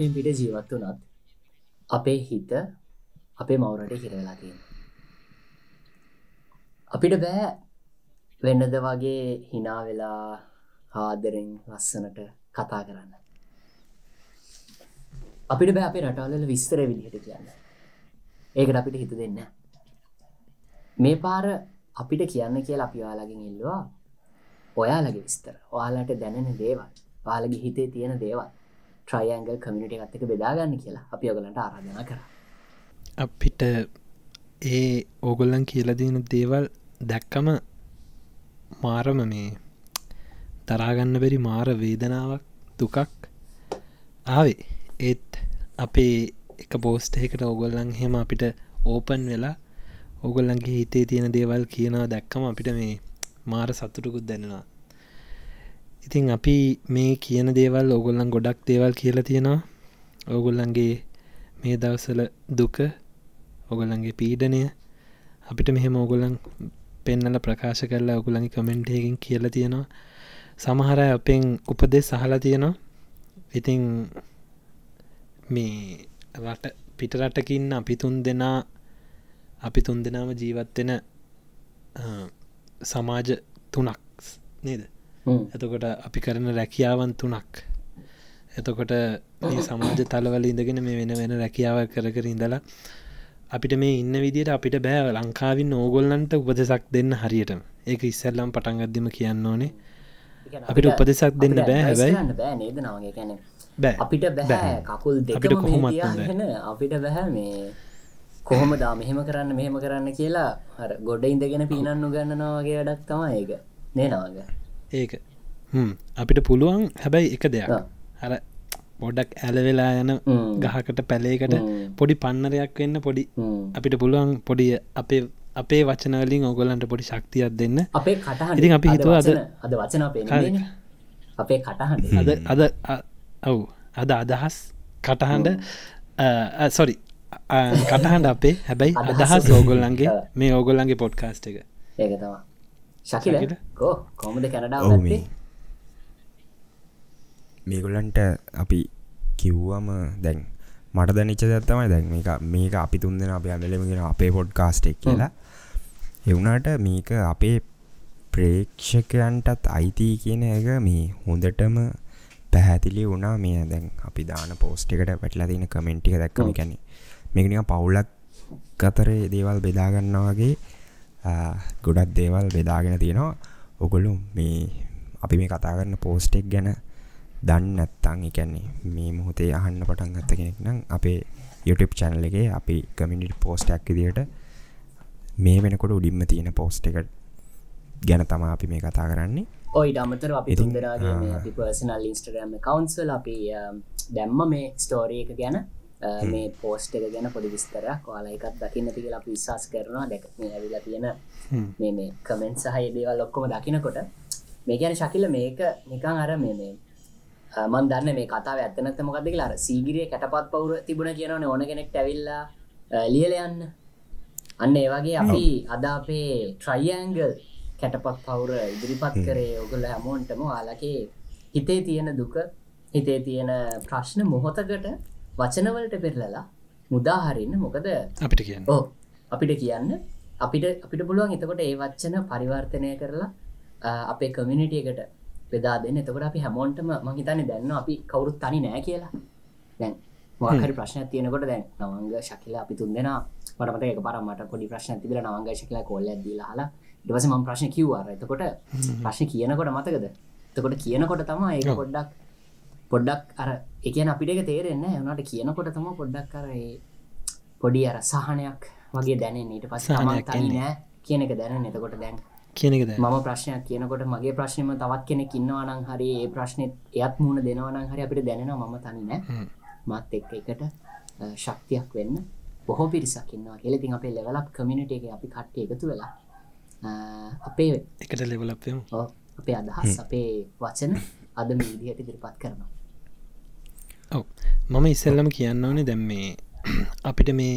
අපේ පිට ජීවත් වනත් අපේ හිත අපේ මවුරට හිරවෙලා තියෙන අපිට බෑ වෙන්නද වගේ හිනා වෙලා ආදරෙන් ලස්සනට කතා කරන්න. අපිට බෑ අපේ රටවල්ල විස්තර විදිහට කියන්න. ඒකට අපිට හිත දෙන්න. මේ පාර අපිට කියන්න කියලා අපි ඔයාලගෙන් ඉල්ලවා. ඔයාලගේ විස්තර. ඔයාලට දැනෙන දේවල්. පාලගේ හිතේ තියෙන දේවල්. ට්‍රයිඇංගල් කමිනිට එකත්තක බෙදාගන්න කියලා. අපි ඔගලට ආරාධනා කර. අපිට ඒ ඕගොල්ලන් කියලදන දේවල් දැක්කම මාරම මේ තරාගන්න බැරි මාර වේදනාවක් දුකක් ආවේ. ඒත් අපේ එක පෝස්ටයකට ඔගොල්ලන් හෙම අපිට ඕපන් වෙලා ඔගොල්ලන්ගේ හිතේ තියෙන දේවල් කියනවා දැක්කම අපිට මේ මාර සතුටකුත් දැනෙනවා. ඉතින් අපි මේ කියන දේවල් ඔගොල්ලන් ගොඩක් දේවල් කියලා තියෙනවා. ඔගොල්ලන්ගේ මේ දවසල දුක ඔගොල්ලන්ගේ පීඩනය. අපිට මෙහෙම ඔගොලන් පෙන්නල ප්‍රකාශ කරලා ඔගුලඟි කමෙන්ට්යකින් කියල තියෙනවා. සමහර අපෙන් උපදෙ සහලා තියෙනවා. ඉතිං මේ රට පිටරටකින්න අපි තුන් දෙනා අපි තුන් දෙනාම ජීවත්වෙන සමාජ තුනක් නේද? එතකොට අපි කරන රැකියාවන් තුනක්. එතකොට සමාජ තලවල ඉඳගෙන මේ වෙන වෙන රැකියාව කර කර ඉඳලා අපිට මේ ඉන්න විදිට අපිට බෑ ලංකාවින් ඕගොල්ලන්ට උපදෙසක් දෙන්න හරියට ඒක ඉස්සල්ලම් පටන්ගදදිම කියන්න ඕනේ. අපිට උපදෙසක් දෙන්න බෑ හැබැයි. බෑ අපිට බෑ කකුල් අපිට මෙහෙතියාගෙන අපිට බැහැ මේ කොහොම දා මෙහෙම කරන්න මෙහෙම කරන්න කියලා හර ගොඩ ඉඳගෙන පීනන්නු ගන්නනවා වගේ වැඩක් තම ඒක. නේනවාග ඒක. හ්ම්. අපිට පුළුවන් හැබැයි එක දෙයක්. අර පොඩක් ඇලවෙලා යන ගහකට පැලේකට පොඩි පන්නරයක් වෙන්න පොඩි අපිට පුළුවන් පොඩි අපේ අපේ වචනවලින් ඔගොල්ලන්ට පොඩි ශක්තියක් දෙන්න. අපේ කටහ ඉතින් අපි හිතුවා අද- අද වචන අපේ අපේ කටහඬ. අද අද ඔව්. අද අදහස් කටහන්ඩ සොරි කටහන්ඩ අපේ. හැබැයි අදහස් ඕගොල්ලන්ගේ. මේ ඕගොල්ලන්ගේ පොඩ්කාස්ට එක. ඒක තවා ශකිල? කෝ කොමද කැනඩාව මේගොල්ලන්ට අපි කිව්වම දැන් මට දැනිච්ච දත්තමයි දැන් මේක මේක අපි තුන්දෙන අප ඇඳලමගෙන අපේ පොඩ් කාස්ටෙක් කියලා. එවුනාට මේක අපේ ප්‍රේක්ෂකයන්ටත් අයිතිී කියන එක මේ හොඳටම පැහැතිලි වුණා. මේ දැන් අපි දාන පෝස්ට එකට පැටලා තින කමෙන්ටික දැක්කම කැනෙ මේකනික පවුලක් කතරේ දේවල් බෙදාගන්නවාගේ ගොඩක් දේවල් බෙදාගෙන තියෙනවා. ඔගොලු මේ අපි මේ කතා කරන්න පෝස්ටෙක් ගැන දන්න ඇත්තං එකන්නේ මේ මොහොතේ අහන්න පටන් ගත්ත කෙනෙක් නම් අපේ YouTube චැනල එකේ අපි කමිනිට පෝස්ටක් විදියට මේ වෙනකොට උඩින්ම තියෙන පෝස්ට එක ගැන තමා අපි මේ කතා කරන්නේ. ඔයි ඩමතර අපි තුන්දරගේ පර්සනල් ඉන්ස්ටරම කවන්සල් අපි දැම්ම මේ ස්ටෝරිය එක ගැන මේ පෝස්ට එක ගැන පොඩි විස්තරයක්. වාලා එකත් දකින්න අපි විශවාස කරනවා. දැක මේ ඇවිලා තියෙන මේ මේ කමෙන්ට් සහය දේවල් ඔක්කොම දකිනකොට මේ ගැන ශකිල මේක නිකං අර මේ මේ මන් දන්න මේ කතාව ඇත්තනත මොකද කියලා සීගිරිය කැටපත් පවුර තිබුණ කියනවන ඕන කෙනෙක් ඇවිල්ලා ලියල යන්න. අන්න ඒවගේ අපි අද අපේ ට්‍රයිඇංගල් කැටපත් පවුර ඉදිරිපත් කරේ. ඔගුල හැමෝන්ටම යාලගේ හිතේ තියෙන දුක හිතේ තියෙන ප්‍රශ්න මොහොතකට වචනවලට පෙරලලා මුදාහරින්න මොකද? අපිට කියන්න. ඕ අපිට කියන්න. අපිට අපිට පුළුවන් එතකොට ඒ වච්චන පරිවර්තනය කරලා අපේ කමිනිිටිය එකට බෙදා දෙන්න. එතකොට අපි හැමෝන්ටම මහිතන්නේ දැන්න අපි කවුරුත් තනි නෑ කියලා. දැන් මාහරි ප්‍රශ්න තියෙනකොට දැන් නවංග ශකිල අපි තුන් දෙෙන මටමත එක පරමට පොඩි ප්‍රශ්න තිබල නවංග ශකිල කොල්ල ඇදදිලාහලා ඉටවස ම ප්‍රශ්න කිව්වාර එතකොට ප්‍රශ්න කියනකොට මතකද? එතකොට කියනකොට තමා ඒක ඔව්. පොඩ්ඩක් අර එකන අපිට තේරෙන්න එනට කියනකොට තම පොඩ්ඩක් කර පොඩි අර සහනයක් වගේ දැනෙන් ඊට පස්. නෑ කියන එක දැන එතකොට දැන් කියන එක දැ මම ප්‍රශ්නයක් කියනකොට මගේ ප්‍රශ්නම තවත් කෙනෙක් ඉන්නවානං හරි ඒ ප්‍රශ්නත් එයත් මුණ දෙනවනං හරි අපිට දැනෙනවා මම තනි නෑ. මත් එක්ක එකට ශක්තියක් වෙන්න බොහෝ පිරිසක් ඉන්නවා කෙලෙතින් අපේ ලෙවලක් කමිනිට එක අපි කට්ටය එකතු වෙලා අපේ එකට ඔව්, අපේ අදහස් අපේ වචන අද මීදිහයට දිරිපත් කරනවා ඔව. මම ඉස්සල්ලම කියන්න ඕනේ දැම් මේ අපිට මේ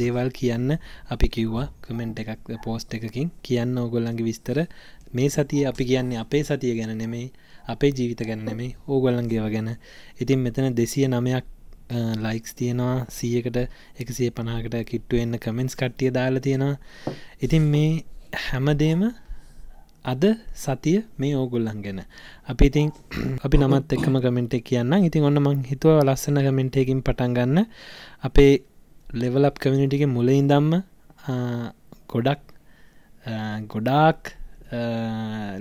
දේවල් කියන්න අපි කිව්වා කමෙන්ට් එකක් පෝස්ට් එකකින්. කියන්න ඕගොල්ලන්ගේ විස්තර. මේ සතිය අපි කියන්නේ අපේ සතිය ගැන නෙමෙයි අපේ ජීවිත ගැන නෙමේ ඕගොල්ලන්ගේව ගැන. ඉතින් මෙතන දෙසිය නමයක් ලයික්ස් තියෙනවා. සියකට එකසිය පනාකට කිට්ටු එන්න කමෙන්ස් කට්ටිය දාලා තියෙනවා. ඉතින් මේ හැමදේම අද සතිය මේ ඕගොල්ලන් ගැන. අපි ඉතින් අපි නමත් එක්කම කමෙන්ට් කියන්න ඉතින් ඔන්න මං හිතුව ලස්සන කමෙන්ට්යකින් පටන් ගන්න. අපේ ලෙවලප් කමිනිටික මුලින් දම්ම ගොඩක් ගොඩාක්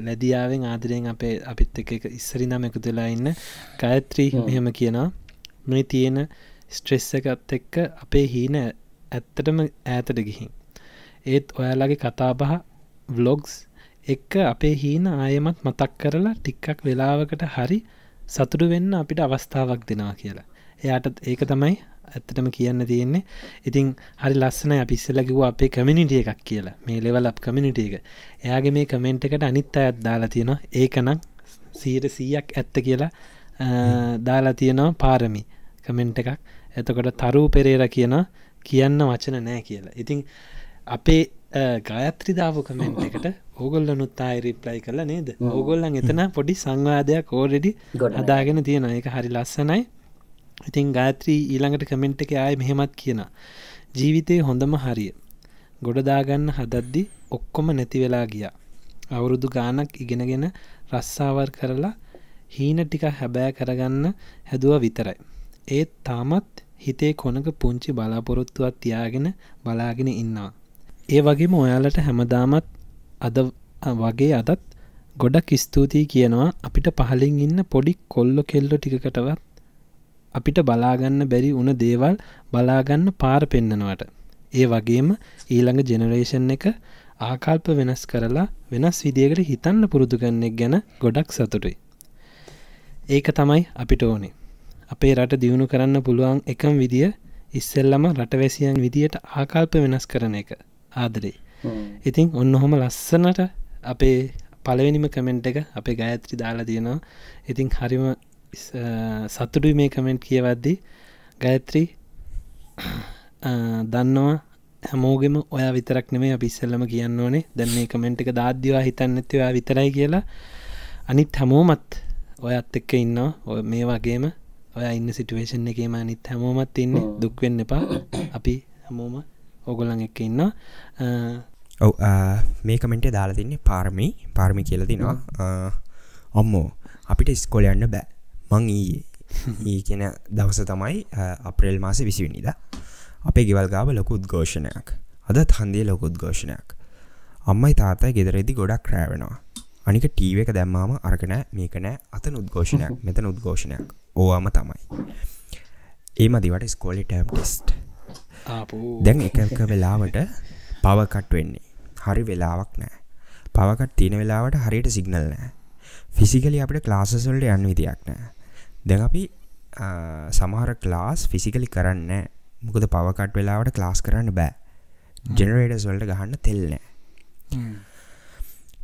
ලැදියාවෙන් ආදරයෙන් අපේ අපිත් එක ඉස්සරිනම එකතුලා ඉන්න ගයත්‍රී මෙහෙම කියනවා. මේ තියෙන ස්ට්‍රෙස්ස එකත් එක්ක අපේ හීන ඇත්තටම ඈතට ගිහින්. ඒත් ඔයාලගේ කතාබහ ව්ලොග්ස් එක්ක අපේ හීන ආයමත් මතක් කරලා ටික්කක් වෙලාවකට හරි සතුරු වෙන්න අපිට අවස්ථාවක් දෙනවා කියලා. එයාට ඒක තමයි ඇත්තටම කියන්න තියෙන්නේ. ඉතින් හරි ලස්සන අපිස්සලකිව අපේ කමිනිටිය එකක් කියලා. මේ ලෙවල් අප් කමිනිට එක. එයාගේ මේ කමෙන්ට් එකට අනිත් අයත් දාලා තියෙනවා. ඒකනම් සීර සීයක් ඇත්ත කියලා දාලා තියෙනවා පාරමි කමෙන්ට් එකක්. එතකොට තරු පෙරේර කියන කියන්න වචන නෑ කියලා. ඉතින් අපේ ගායත්‍රිදාව කමෙන්ට් එකට ඕගොල්ල නුත්තායි රිප්ලයි කල නේද? ඕගොල්ලන් එතන පොඩි සංවාදයක් ඕරෙඩි හදාගෙන තියෙන එක හරි ලස්සනයි. ඉතින් ගාත්‍රී ඊළඟට කමෙන්ට් එක ආය මෙහෙමත් කියන ජීවිතය හොඳම හරිය. ගොඩදාගන්න හදද්දි ඔක්කොම නැති වෙලා ගියා. අවුරුදු ගානක් ඉගෙනගෙන රස්සාවර් කරලා හීන ටික හැබෑ කරගන්න හැදුව විතරයි. ඒත් තාමත් හිතේ කොනක පුංචි බලාපොරොත්තුවත් තියාගෙන බලාගෙන ඉන්නවා. ඒ වගේම ඔයාලට හැමදාමත් අද වගේ අදත් ගොඩක් ස්තුතියි කියනවා අපිට පහලින් ඉන්න පොඩි කොල්ලො කෙල්ලො ටිකටවත් අපිට බලාගන්න බැරි වුණ දේවල් බලාගන්න පාර පෙන්නනවට. ඒ වගේම ඊළඟ ජෙනරේෂන් එක ආකල්ප වෙනස් කරලා වෙනස් විදිකට හිතන්න පුරුදු කන්නෙක් ගැන ගොඩක් සතුටුයි. ඒක තමයි අපිට ඕනේ. අපේ රට දියුණු කරන්න පුළුවන් එකම් විදිිය ඉස්සෙල්ලම රටවැසියන් විදියට ආකල්ප වෙනස් කරන එක ආදරේ. ඉතින් ඔන්න හොම ලස්සනට අපේ පලවෙනිම කමෙන්ට් එක අපේ ගයත්‍රි දාලා තියෙනවා. ඉතින් හරිම සතුටුයි මේ කමෙන්ට් කියවද්දි. ගයත්‍රී දන්නවා හැමෝගෙම ඔය විතරක් නෙමේ අපිස්සල්ලම කියන්න ඕනේ. දැන් මේ කමෙන්ට් එක දාද්‍යවා හිතන්න ඇතිවා විතරයි කියලා. අනිත් හැමෝමත් ඔයත් එක්ක ඉන්නවා. ඔය මේ වගේම ඔය ඉන්න සිටුවේෂන් එකේම අනිත් හැමෝමත් ඉන්න. දුක්වෙන්න එපා. අපි හැමෝම ඔගොලන් එක්ක ඉන්න ඔව මේ කමෙන්ටේ දාලා තින්නේ පාර්මි. පාර්මි කියලතිනවා ඔම්මෝ අපිට ස්කොල යන්න බෑ. මං ඊයේ. ඒ කියෙන දවස තමයි අප්‍රේල් මාස විසිවිනිද. අපේ ගෙවල්ගාව ලොකු උද්ඝෝෂණයක්. අදත් හන්දේ ලොකු උද්ඝෝෂණයක්. අම්මයි තාතයි ගෙදරෙදි ගොඩක් රෑවෙනවා අනික ටීව එක දැම්මාම අරකනෑ මේක නෑ. අතන උද්ඝෝෂණයක් මෙතන උද්ඝෝෂණයක්. ඕවාම තමයි. ඒ මදිවට ස්කෝලි ටම් ටෙස්ට් දැන් එකක වෙලාවට පවකට් වෙන්නේ. හරි වෙලාවක් නෑ. පවකට් තියෙන වෙලාවට හරියට සිගනල් නෑ. ෆිසිකලි අපට ක්ලාසසල්ට යන්න විදියක් නෑ. දැන් අපි සමහර ක්ලාස් ෆිසිකලි කරන්න මොකද පවකට් වෙලාවට ක්ලාස් කරන්න බෑ. ජෙනරේටස් වලට ගහන්න තෙල්නෑ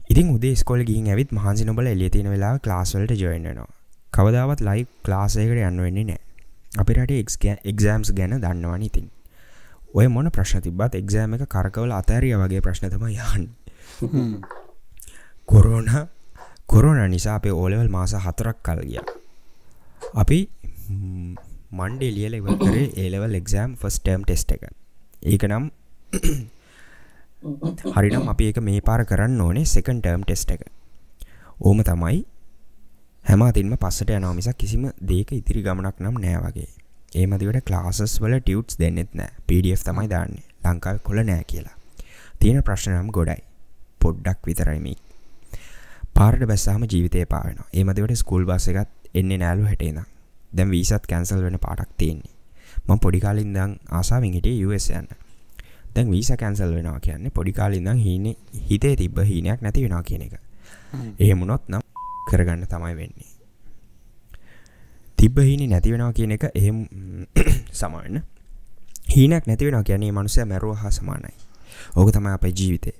ඉතින් උදේ ස්කොල ගින් ඇවිත් මහන්සි නොබල එලිය තියෙන වෙලා ක්ලාස්වලට ජොයන්නවා කවදාවත් ලයි ක්ලාසයකට යන්න වෙන්නේ නෑ. අපිට එක්සෑම්ස් ගැන දන්නවන ඉතින් ඔය මොන ප්‍රශ්න තිබත් එක්සෑම එක කරකවල අතෑරිය වගේ ප්‍රශ්නතම යහන් කොරෝන කොරෝන නිසා අපේ ඕලෙවල් මාස හතරක් කල් ගියා. අපි මන්ඩේ ලියල ඉව කරේ A level exam first term test එක. ඒක නම් හරිනම් අපි එක මේ පාර කරන්න ඕනේ සෙකන් ටර්ම් ටෙස්ට එක. ඕම තමයි හැමතින්ම පස්සට යනවා මිසක් කිසිම දේක ඉතිරි ගමනක් නම් නෑ වගේ ඒමතිවට ක්ලාසස් වල ටියුට්ස් දෙන්නෙත් නෑ. පඩF තමයි දාන්නේ. ලංකාව කොළ නෑ කියලා. තියෙන ප්‍රශ්නනම් ගොඩයි. පොඩ්ඩක් විතරයිමි පාරට බැස්සාම ජීවිතය පාවෙන ඒමතිවට ස්කූල් බස එකත් එන්න නෑලු හැටේනම් දැම් වීසත් කැන්සල් වෙන පාටක් තියෙන්නේ. මං පොඩිකාලින් දං ආසාාවෙන් හිටේ යස් යන්න. දැන් වීස කැන්සල් වෙනවා කියන්නේ පොඩිකාලින්දං හීන හිතේ තිබ්බ හීනයක් නැති වෙනවා කියන එක. එහෙමුණොත් නම් කරගන්න තමයි වෙන්නේ තිබ්බ හීනි නැති වෙනවා කියන එක එහෙම සමන්න හීනක් නැතිවෙනවා කියන්නේ මනුසය මැරුව හා සමානයි. ඕක තමයි අපේ ජීවිතේ.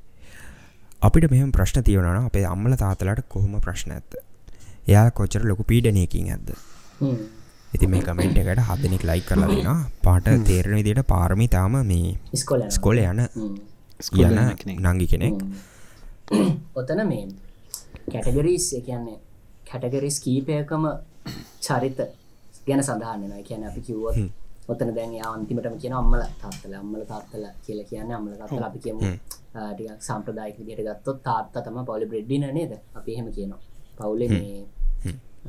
අපිට මෙහම ප්‍රශ්න තියවන අපේ අම්මල තාතලට කොහොම ප්‍රශ්න ඇත්ත එයා කොච්චර ලොකු පීඩනයකින් ඇද ඉති මේ කමෙන්ට් එකට හදනෙක් ලයි කරලා දෙෙන පාට තේරණ විදියට පාරමි තාම මේ ස්කොල යන යන නංගි කෙනෙක්. ඔතන මේ කැටගරීස් කියන්නේ කැටගරිස් කීපයකම චරිත ගැන සඳහන්න කියන අපි කිව්වොත් ඔතන දැන් අන්තිමටම කියන අම්මල තාත්තල අම්මල තාත්තල කියල කියන්න අම්මල තාත්තල අපි කියමු ටිකක් සම්ප්‍රදායික විදියට ගත්තොත් තාත්තා තම පවුලි බ්‍රෙඩ්ඩින නේද? අපි එහෙම කියනවා. පවුලේ මේ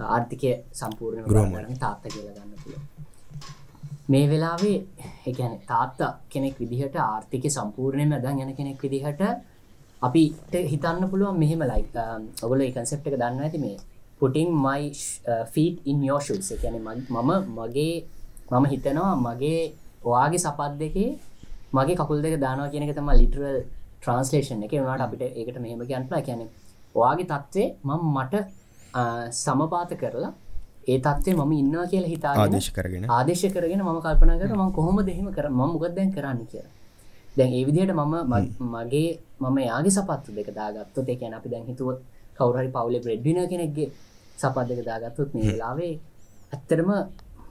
ආර්ථිකය සම්පූර්ණ ගරන්න තාත්ත කියලා ගන්න පුළුව මේ වෙලාවේ එකන තාත්තා කෙනෙක් විදිහට ආර්ථික සම්පූර්ණයම දන් යන කෙනෙක් විදිහට අපිට හිතන්න පුළුවන් මෙහෙම ලයි ඔගොල කන්සෙප් එක දන්න ඇති මේ පුටිං මයි ෆීට ඉන් යෝෂුස් එකැන මම මගේ මම හිතනවා මගේ ඔයාගේ සපත් දෙකේ මගේ කකුල් දෙක දානවා කියනක තම ලිටරල් ට්‍රන්ස්ලේෂන් එක. වුණට අපිට ඒකට මෙහෙම කියන්ටලා කියැන ඔයාගේ තත්ත්වේ මම මට සමපාත කරලා ඒ තත්වේ මම ඉන්නවා කියලා හිතා ආදේශ කරගෙන. ආදේශ කරගෙන ම කල්පන කර ම කොහොම දෙහෙම කර ම මුගත් දැන් කරන්න කියලා. දැන් ඒ විදිහට මම මගේ මම යාගේ සපත්තු දෙක දාගත්තු දෙකැන අපි දැන් හිතුව කවුරහරි පවුලේ බ්‍රෙඩ්ින කෙනෙක්ගේ සපත් දෙක දාගත්තුත් මේ වෙලාවේ ඇත්තරම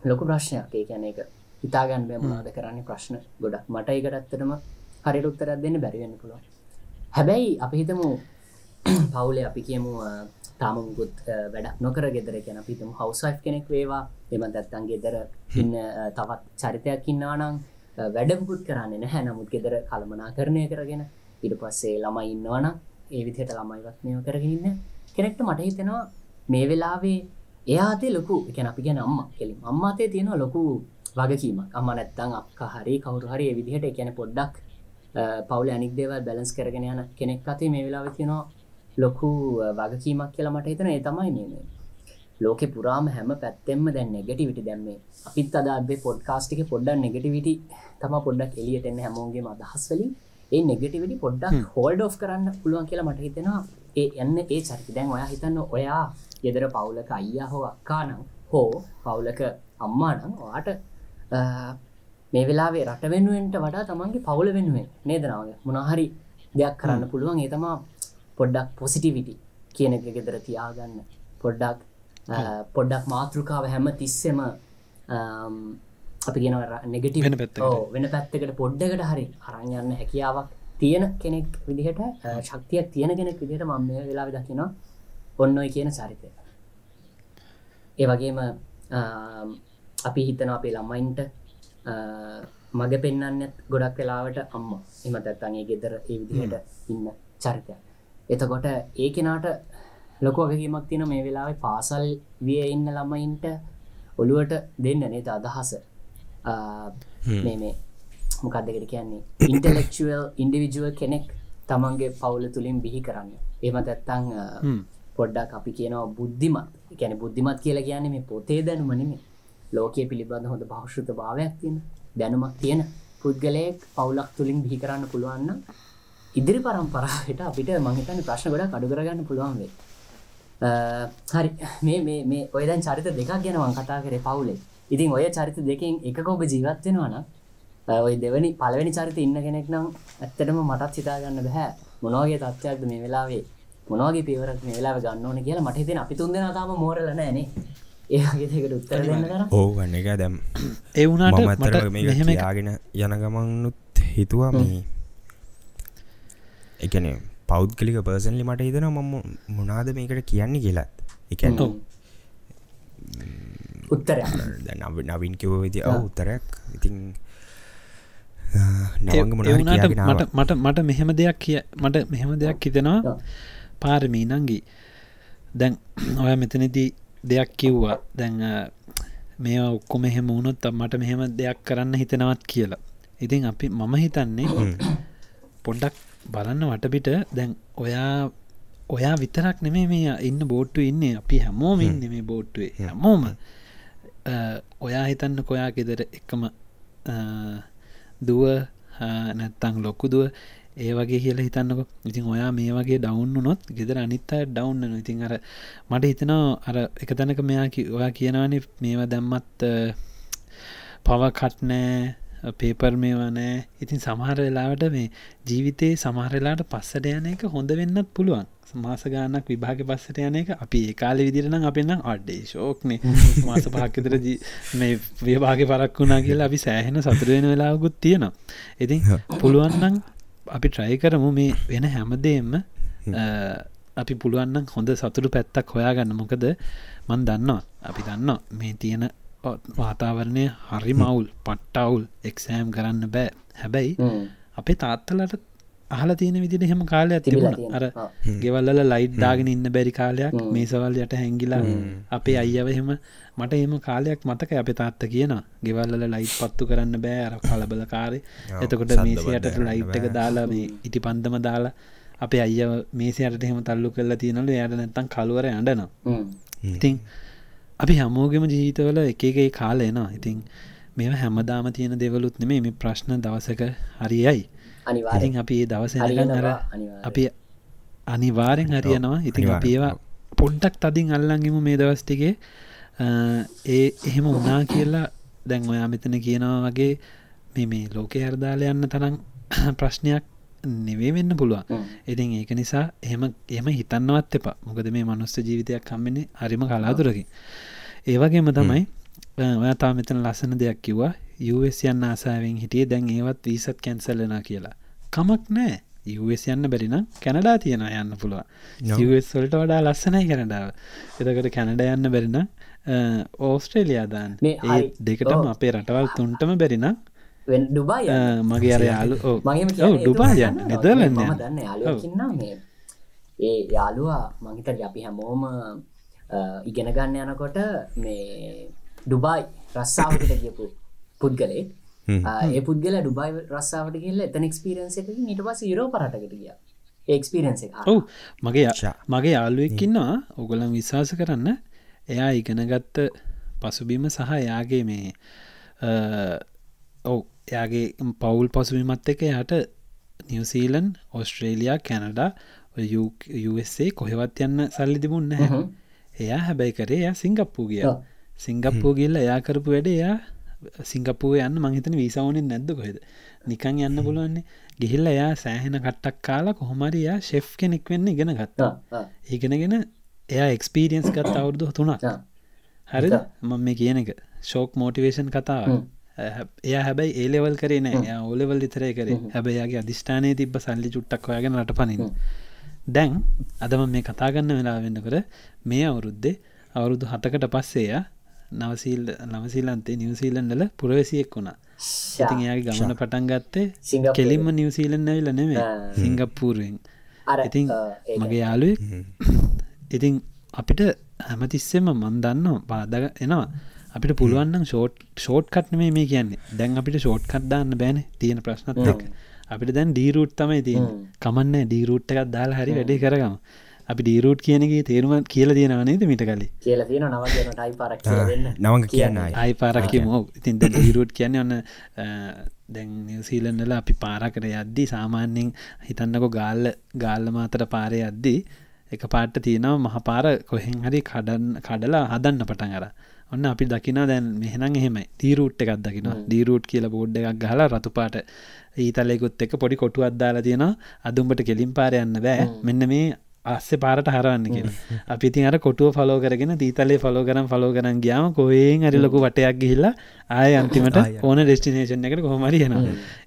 ලොකු ප්‍රශ්නයක්. ඒ කියන එක හිතාගන්න බැමනාද කරන්නේ ප්‍රශ්න. ගොඩක් මට එකට ඇත්තටම හරිට උත්තරත් දෙන්න බැරිවෙන්න පුළුව හැබැයි අපි හිතමු පවුලේ අපි කියමු තාමමුකුත් වැඩක් නොකර ගෙදර කියන පිතම හවසයි් කෙනෙක් වේවා. එම ඇත්තන් ගෙදර ඉන්න තවත් චරිතයක් ඉන්නානං වැඩකුත් කරන්න නැහැ. නමුත් ගෙදර කළමනා කරණය කරගෙන ඉට පස්සේ ළමයි ඉන්නවන ඒ විදිහට ළමයිවත්නය කරගන්න කෙනෙක්ට මට හිතෙනවා මේ වෙලාවේ එයාතේ ලොකු එක අපි ගැන අම්ම කෙලින් අම්මාතේ තියෙනවා ලොකු වගකීමක්. අම්ම නැත්තං අප හරි කවුරු හරි විදිහට එකැන පොඩ්ඩක් පවුල අනික් දේවල් බැලස් කරගෙන යන කෙනෙක් අතේ මේ වෙලාව තියෙනවා ලොකු වගකීමක් කියලා මට හිතන ඒ තමයි මේ ලෝක පුරාම හැම පැත්තෙම දැන් නෙගටිවිටි දැම්මේ අපිත් අදාබේ පොඩ්කාස්ටික පොඩ්ඩක් නෙගටිවිටි තම පොඩ්ඩක් එලියට එන්න හැමෝගේ අදහස්වලින් ඒ නෙගටිවිටි පොඩ්ඩක් හෝල්ඩ් කරන්න පුළුවන් කියලා මට හිතෙනවා. ඒ එන්න ඒ චරිත. දැන් ඔයා හිතන්න ඔයා ගෙදර පවුලක අයියා හෝ අක්කානම් හෝ පවුලක අම්මානම් වාට මේ වෙලාවේ රට වෙනුවෙන්ට වඩා තමන්ගේ පවුල වෙනුවෙන් නේදනාවගේ මොනහරි දෙයක් කරන්න පුළුවන්. ඒතමා පොඩ්ඩක් පොසිටිවිටි කියන එක ගෙදර තියාගන්න. පොඩ්ඩක් පොඩ්ඩක් මාතෘකාව හැම තිස්සෙම අපි ගෙන නෙගටි වෙන පැත්තකට. වෙන පැත්තකට පොඩ්ඩකට හරි අරංයන්න හැකියාවක් තියෙන කෙනෙක් විදිහට ශක්තියක් තියෙන කෙනෙක් විදිහට මම වෙලා දකිනවා ඔන්න ඔය කියන චරිතය. ඒ වගේම අපි හිතන අපේ ළමයින්ට මග පෙන්න්නන්න ගොඩක් වෙලාවට අම්ම එම තැත්තන්ගේ ගෙදර ඒ විදිහට ඉන්න චරිතය එතකොට ඒ කෙනාට ලොකෝගකීමක් තින මේ වෙලාවේ පාසල් විය ඉන්න ළමයින්ට ඔළුවට දෙන්න නේත අදහස? මේ මේ මොකක්දකට කියන්නේ? ඉන්ටලෙක්ුවල් ඉන්ඩිවිජුවල් කෙනෙක් තමන්ගේ පවුල තුළින් බිහි කරන්න. එම තැත්තං පොඩ්ඩක් අපි කියනවා බුද්ධිමත්. ගැන බුද්ධිමත් කියලා කියන්නේ මේ පොතේ දැනුමනිම ලෝකයේ පිළිබඳ හොඳ භෞෂෘත භාවයක් තියෙන දැනුමක් තියෙන පුද්ගලයෙක් පවුලක් තුළින් බිහි කරන්න පුළුවන්න ඉදිරි පරම්පරාවට අපිට මහිතන ප්‍රශ්න ගොඩක් අඩු කරගන්න පුළුවන් වේ හරි. මේ මේ මේ ඔය දැන් චරිත දෙකක් ගැනවන් කතා කරේ පවුලේ. ඉතින් ඔය චරිත දෙකින් එකක ඔබ ජීවත්වෙනවාන ඔය දෙවනි පලවෙනි චරිත ඉන්න කෙනෙක් නම් ඇත්තටම මටත් සිතාගන්න බැහැ මොනවගේ තත්ත්වයක්ද මේ වෙලාවේ මොනවගේ පියවරක් මේ වෙලාව ගන්න ඕන කියලා මට හිතෙන අපි තුන් දෙනා තාම මෝරලා නැහනේ ඒගේ දෙකට උත්තර දෙන්න කර ඕ වන්න එක දැම් ඒ වුණාට මම මට ඇත්තටම මේක මෙහෙම එකක්- කියාගෙන යන ගමන්නුත් හිතුවා මේ එකන පෞද්ගලික පර්සන්ලි මට හිතන මම මොනාද මේකට කියන්නේ කියලත් එක ඔව්. උත්තරයක් නව නවින් කිව විදි. උත්තරයක් ඉතින් මට. මට මට මෙහෙම දෙයක් කිය මට මෙහෙම දෙයක් හිතෙනවා. පාරමී නංගි. දැන් ඔය මෙතනදී දෙයක් කිව්වා. දැන් මේවා ඔක්කොම එහෙම වුණොත් මට මෙහෙම දෙයක් කරන්න හිතනවත් කියලා. ඉතින් අපි මම හිතන්නේ පොඩ්ඩක් බලන්න වටපිට. දැන් ඔයා ඔයා විතරක් නෙමේ මේ ඉන්න බෝට්ටු ඉන්නේ. අපි හැමෝම ඉන්න මේ බෝට්ටුවේ. හැමෝම. ඔයා හිතන්න කොයා ගෙදර එකම දුව නැත්තං ලොකුදුව ඒ වගේ කියල හිතන්නක. ඉතින් ඔයා මේ වගේ ඩවන්ු නොත් ගෙදර අනිත්ත ඩවන්න ඉතින් අර මට හිතනවා අර එක තැනක මෙයා ඔයා කියනවානේ මේවා දැම්මත් අ, පව කට්නෑ පේපර් මේවා නෑ. ඉතින් සමහර වෙලාවට මේ ජීවිතයේ සමහරලාට පස්සට යන එක හොඳ වෙන්නත් පුළුවන්. මාස ගානක් විභාග පස්සට යන එක අපි ඒ කාලෙ විදිරනම් අපෙන්නම් අඩ්ඩේ ශෝක්නේ මාස පහක්කතර මේ විභාග පරක් වුණා කියලා අපි සෑහෙන සතුරවෙන වෙලාකුත් තියෙනවා. ඉතින් පුළුවන්නම් අපි ට්‍රයි කරමු මේ වෙන හැමදේම අපි පුළුවන්නම් හොඳ සතුරු පැත්තක් හොයාගන්න. මොකද මන් දන්නවා අපි දන්නවා මේ තියෙන වාතාවරණය හරි මවුල් පට්ටවුල් එක්සෑම් කරන්න බෑ. හැබැයි අපේ තාත්තලට අහල තියෙන විදිට එහෙම කාලයක් තිබුණ. අර. ගෙවල්ල ලයිට් දාගෙන ඉන්න බැරි කාලයක් මේ සවල් යට හැංගිලා අපේ අයියව එහෙම මට එම කාලයක් මතක අප තාත්ත කියන ගෙවල්ල ලයිට් පත්තු කරන්න බෑ අර කලබල කාරය එතකොට මේසියට ලයිට් එක. දාලා මේ ඉටි පන්දම දාලා අපේ අය මේසියට එහෙම තල්ලු කරලා තියනලු යට නැත්තන් කළුවර අඩනවා ඉතින් අපි හමෝගෙම ජීවිතවල එකගේ කාලයනවා ඉතින් මෙ හැමදාම තියෙන දෙවලුත් නෙමේ මේ ප්‍රශ්න දවසක හරියයි අනිවාරෙන් ඉතින් අපි දවස අනිවාර්යෙන්. අපි අනිවාරෙන් හරියනවා. ඉතින් අපි ඒවා පොඩ්ඩක් තදින් අල්ලංගිම මේ දවස්ටිගේ ඒ එහෙම උනා කියලා දැන් ඔයා මෙතන කියනවා වගේ මේ මේ ලෝකය හරදාල යන්න තරම් ප්‍රශ්නයක් නෙවේ වෙන්න පුළුවන්. ඉතින් ඒක නිසා එහෙම එම හිතන්නවත් එපා. මොකද මේ මනුස්ස ජීවිතයක් කම්මෙන හරිම කලාතුරකි ඒවගේම තමයි ඔයතා මෙතන ලස්සන දෙයක් කිව්වා US යන්න ආසාාවෙන් හිටිය. දැන් ඒවත් වීසත් කැන්සල්ලන කියලා. කමක් නෑ US යන්න බැරිනම් කැනඩා තියෙන යන්න පුළුව වල්ට වඩා ලස්සනයි කැනඩාව. එතකට කැනඩ යන්න බැරින ඕස්ට්‍රේලියාදාන් මේ ඒ. දෙකටම. අපේ රටවල් තුන්ටම බැරිනම් ඩුබයි මගේ අර යාලු ඩුබා යන්න. නෙදලන්න දන්න යාලුවකින්න මේ ඒ යාලුවා මහිතර අපි හැමෝම අ, ඉගෙන ගන්න යනකොට මේ ඩුබයි රස්සාාවකට කියපු පුද්ගලේ. ඒ පුද්ගල ඩුබයි රස්සාාවට කියල එතන එක්ස්පිරන්ස එක නිට පස යුරෝ පරටකට කිය ඒක්ස්පිරන්ස එක ඔව්. මගේ. මගේ යාලුවෙක්කින්නවා ඔගොලන් විශ්වාස කරන්න. එයා ඉගෙනගත්ත පසුබිම සහ එයාගේ මේ ඔව් එයාගේ පවුල් පසුබිමත් එක යට නිවසීලන් ඔස්ට්‍රේලයා කැනඩා USA කොහෙවත් යන්න සල්ලි තිබුන්න එයා හැබැයි කරේ එයා සිංගප්පූ ගිය. සිංගප්පූ ගිල්ල එයා කරපු වැඩ එයා සිංගප්පුව යන්න මහිතන වීසාවනින් නැද්ද කොහෙද? නිකං යන්න පුළුවන්නේ ගිහිල්ල එයා සෑහෙන කට්ටක් කාලා කොහොමරයා ශෙෆ් කෙනෙක් වෙන්න ඉගෙන ගත්තා. ඒගෙනගෙන එයා එක්ස්පීරියන්ස් ගත් අවුරුදු තුනක්. හරිද? මම මේ කියන එක. ශෝක් මෝටිවේෂන් කතාව. එය හැබැයි ඒලෙවල් කරේ නෑ. ඕලෙවල් ඉතරය කරේ. හැබැයියාගේ අධිෂ්ඨානය තිබ සල්ලි චුට්ටක් ඔයාගෙන රට පනින් දැන් අදම මේ කතාගන්න වෙලා වෙන්න කර මේ අවුරුද්දේ අවුරුදු හතකට පස්සේය නවසීල් නවසීලන්තේ නිවසීලන්ඩල පුරවැසියෙක් වුණා. ඉතින් එයාගේ ගමන පටන් ගත්තේ සිංගප්පූරුවෙන්. කෙලින්ම නිවසීලන් ඇවිල නෙවේ. සිංගප්පූරුවෙන් අර ඉතින්. මගේ යාලුවෙක් ඉතින් අපිට හැමතිස්සෙම මන්දන්න පාදග එනවා. අපිට පුළුවන්නම් ෂෝට් ෂෝට් කට්නේ මේ කියන්නේ. දැන් අපිට ෂෝට් කට්දාන්න බෑන තියෙන ප්‍රශ්නත් එක් අපිට දැන් ඩීරුට් තමයි තියෙන කමන්න ඩීරුට් එකක් දාලා හරි වැඩේ කරගම අපි ඩීරුට් කියනගේ තේරුම කියල තියෙනවනේද මිට කලි කියල තියෙන නව කියන ටයි පරක් කියල දෙන්න. නවග කියන්න. අය. අයි පාරක්කම ඉතින් ඩීරුට් කියන්නේ ඔන්න දැන් නිවසීලන්නල අපි පාරකට යද්දී සාමාන්‍යෙන් හිතන්නකො ගාල්ල ගාල්ල මාතර පාරය අද්දී එක පාට්ට තියෙනව මහපාර කොහෙන් හරි කඩන්න කඩලා හදන්න පටන් අර ඔන්න අපි දකින දැන් මෙහනම් එහෙමයි. තීරුට් එකක් දකින දීරුට් කියල බෝඩ් එකක් ගහලා රතුපාට ඊතලෙකුත් එක පොඩි කොටු අද්දාලා තියෙන අදුම්ඹට කෙලින් පාර යන්න බෑ. මෙන්න මේ අස්සේ පාරට හරවන්න කියෙන අපි ති අර කොටුව ෆලෝ කරගෙන දීතලේ ෆලෝ කරම් ෆලෝ කරන් ගයාම කොයෙන් අරි ලොකු වටයක් ගිහිල්ලා ආය අන්තිමට ඕන ඩෙස්ටිනේෂන් එකට කොහොමරි හෙන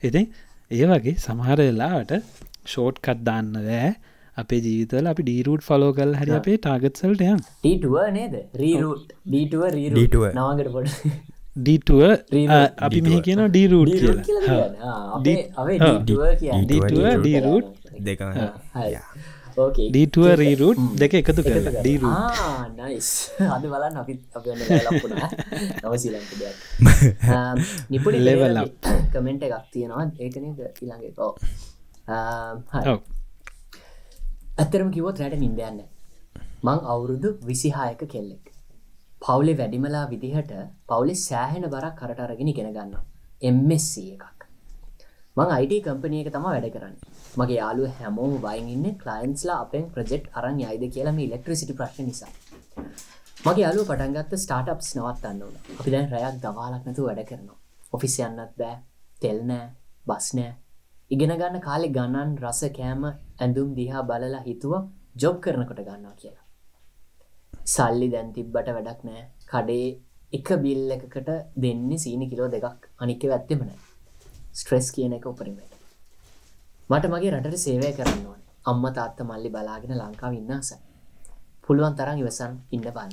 ඉතින් ඒ වගේ සමහර වෙලාවට ෂෝට් කත් දාන්න දෑ අපේ ජීවිතල අපි ඩීරුට් ෆලෝ කල් හරි අපේ ටාගත්සල්ට යම් ටීටුව නේද? රීරුට් D2. නවාගට පොඩ. ඩීටුව. අපි මෙහ කියන ඩීරුට් කියලා. ඩීරුට් දෙක ඩීටුව රීරුට් දෙක එකතු කරලා. ඩීරු නයිස් අද බලන්න අපි නිපුඩි Level කමෙන්ට් එකක් තියෙනවා. ඒකනද කෝ ඔව්. ඇත්තරම කිවොත් රැට නින්දයන්න මං අවුරුදු විසිහායක කෙල්ලෙක්. පවුලේ වැඩිමලා විදිහට පවුලි සෑහෙන බරක් කරට අරගෙන ඉගෙන ගන්න එම්SC එකක්. මං අයිට කම්පනියක තම වැඩ කරන්න මගේ යාලු හැමෝම බයිඉන්න කලයින්ස්ලා අපෙන් ප්‍රජෙක්් අරන් යයිද කියලම ඉලෙක්ට්‍රසිටි ප්‍රශ්න නිසා. මගේ යාලු පටන්ගත්ත ස්ටාටප්ස් නවත්තන්න ඕන. අපි දැන් රැයක් දවාලක් නැතු වැඩ කරනවා. ඔෆිස් යන්නත් බෑ තෙල්නෑ බස්නෑ ඉගෙන ගන්න කාලෙ ගණන් රස කෑම ඇඳුම් දිහා බලලා හිතුව ජොබ් කරනකොට ගන්නවා කියලා. සල්ලි දැන් තිබ්බට වැඩක් නෑ. කඩේ එක බිල් එකකට දෙන්නේ සීනි කිලෝ දෙකක්. අනික ඇත්තෙම නෑ. ස්ට්‍රෙස් කියන එක උපරිමට මට මගේ රටට සේවය කරන්න ඕන. අම්ම තාත්ත මල්ලි බලාගෙන ලංකාව ඉන්නසයි පුළුවන් තරම් ඉවසන් ඉන්න බන්න.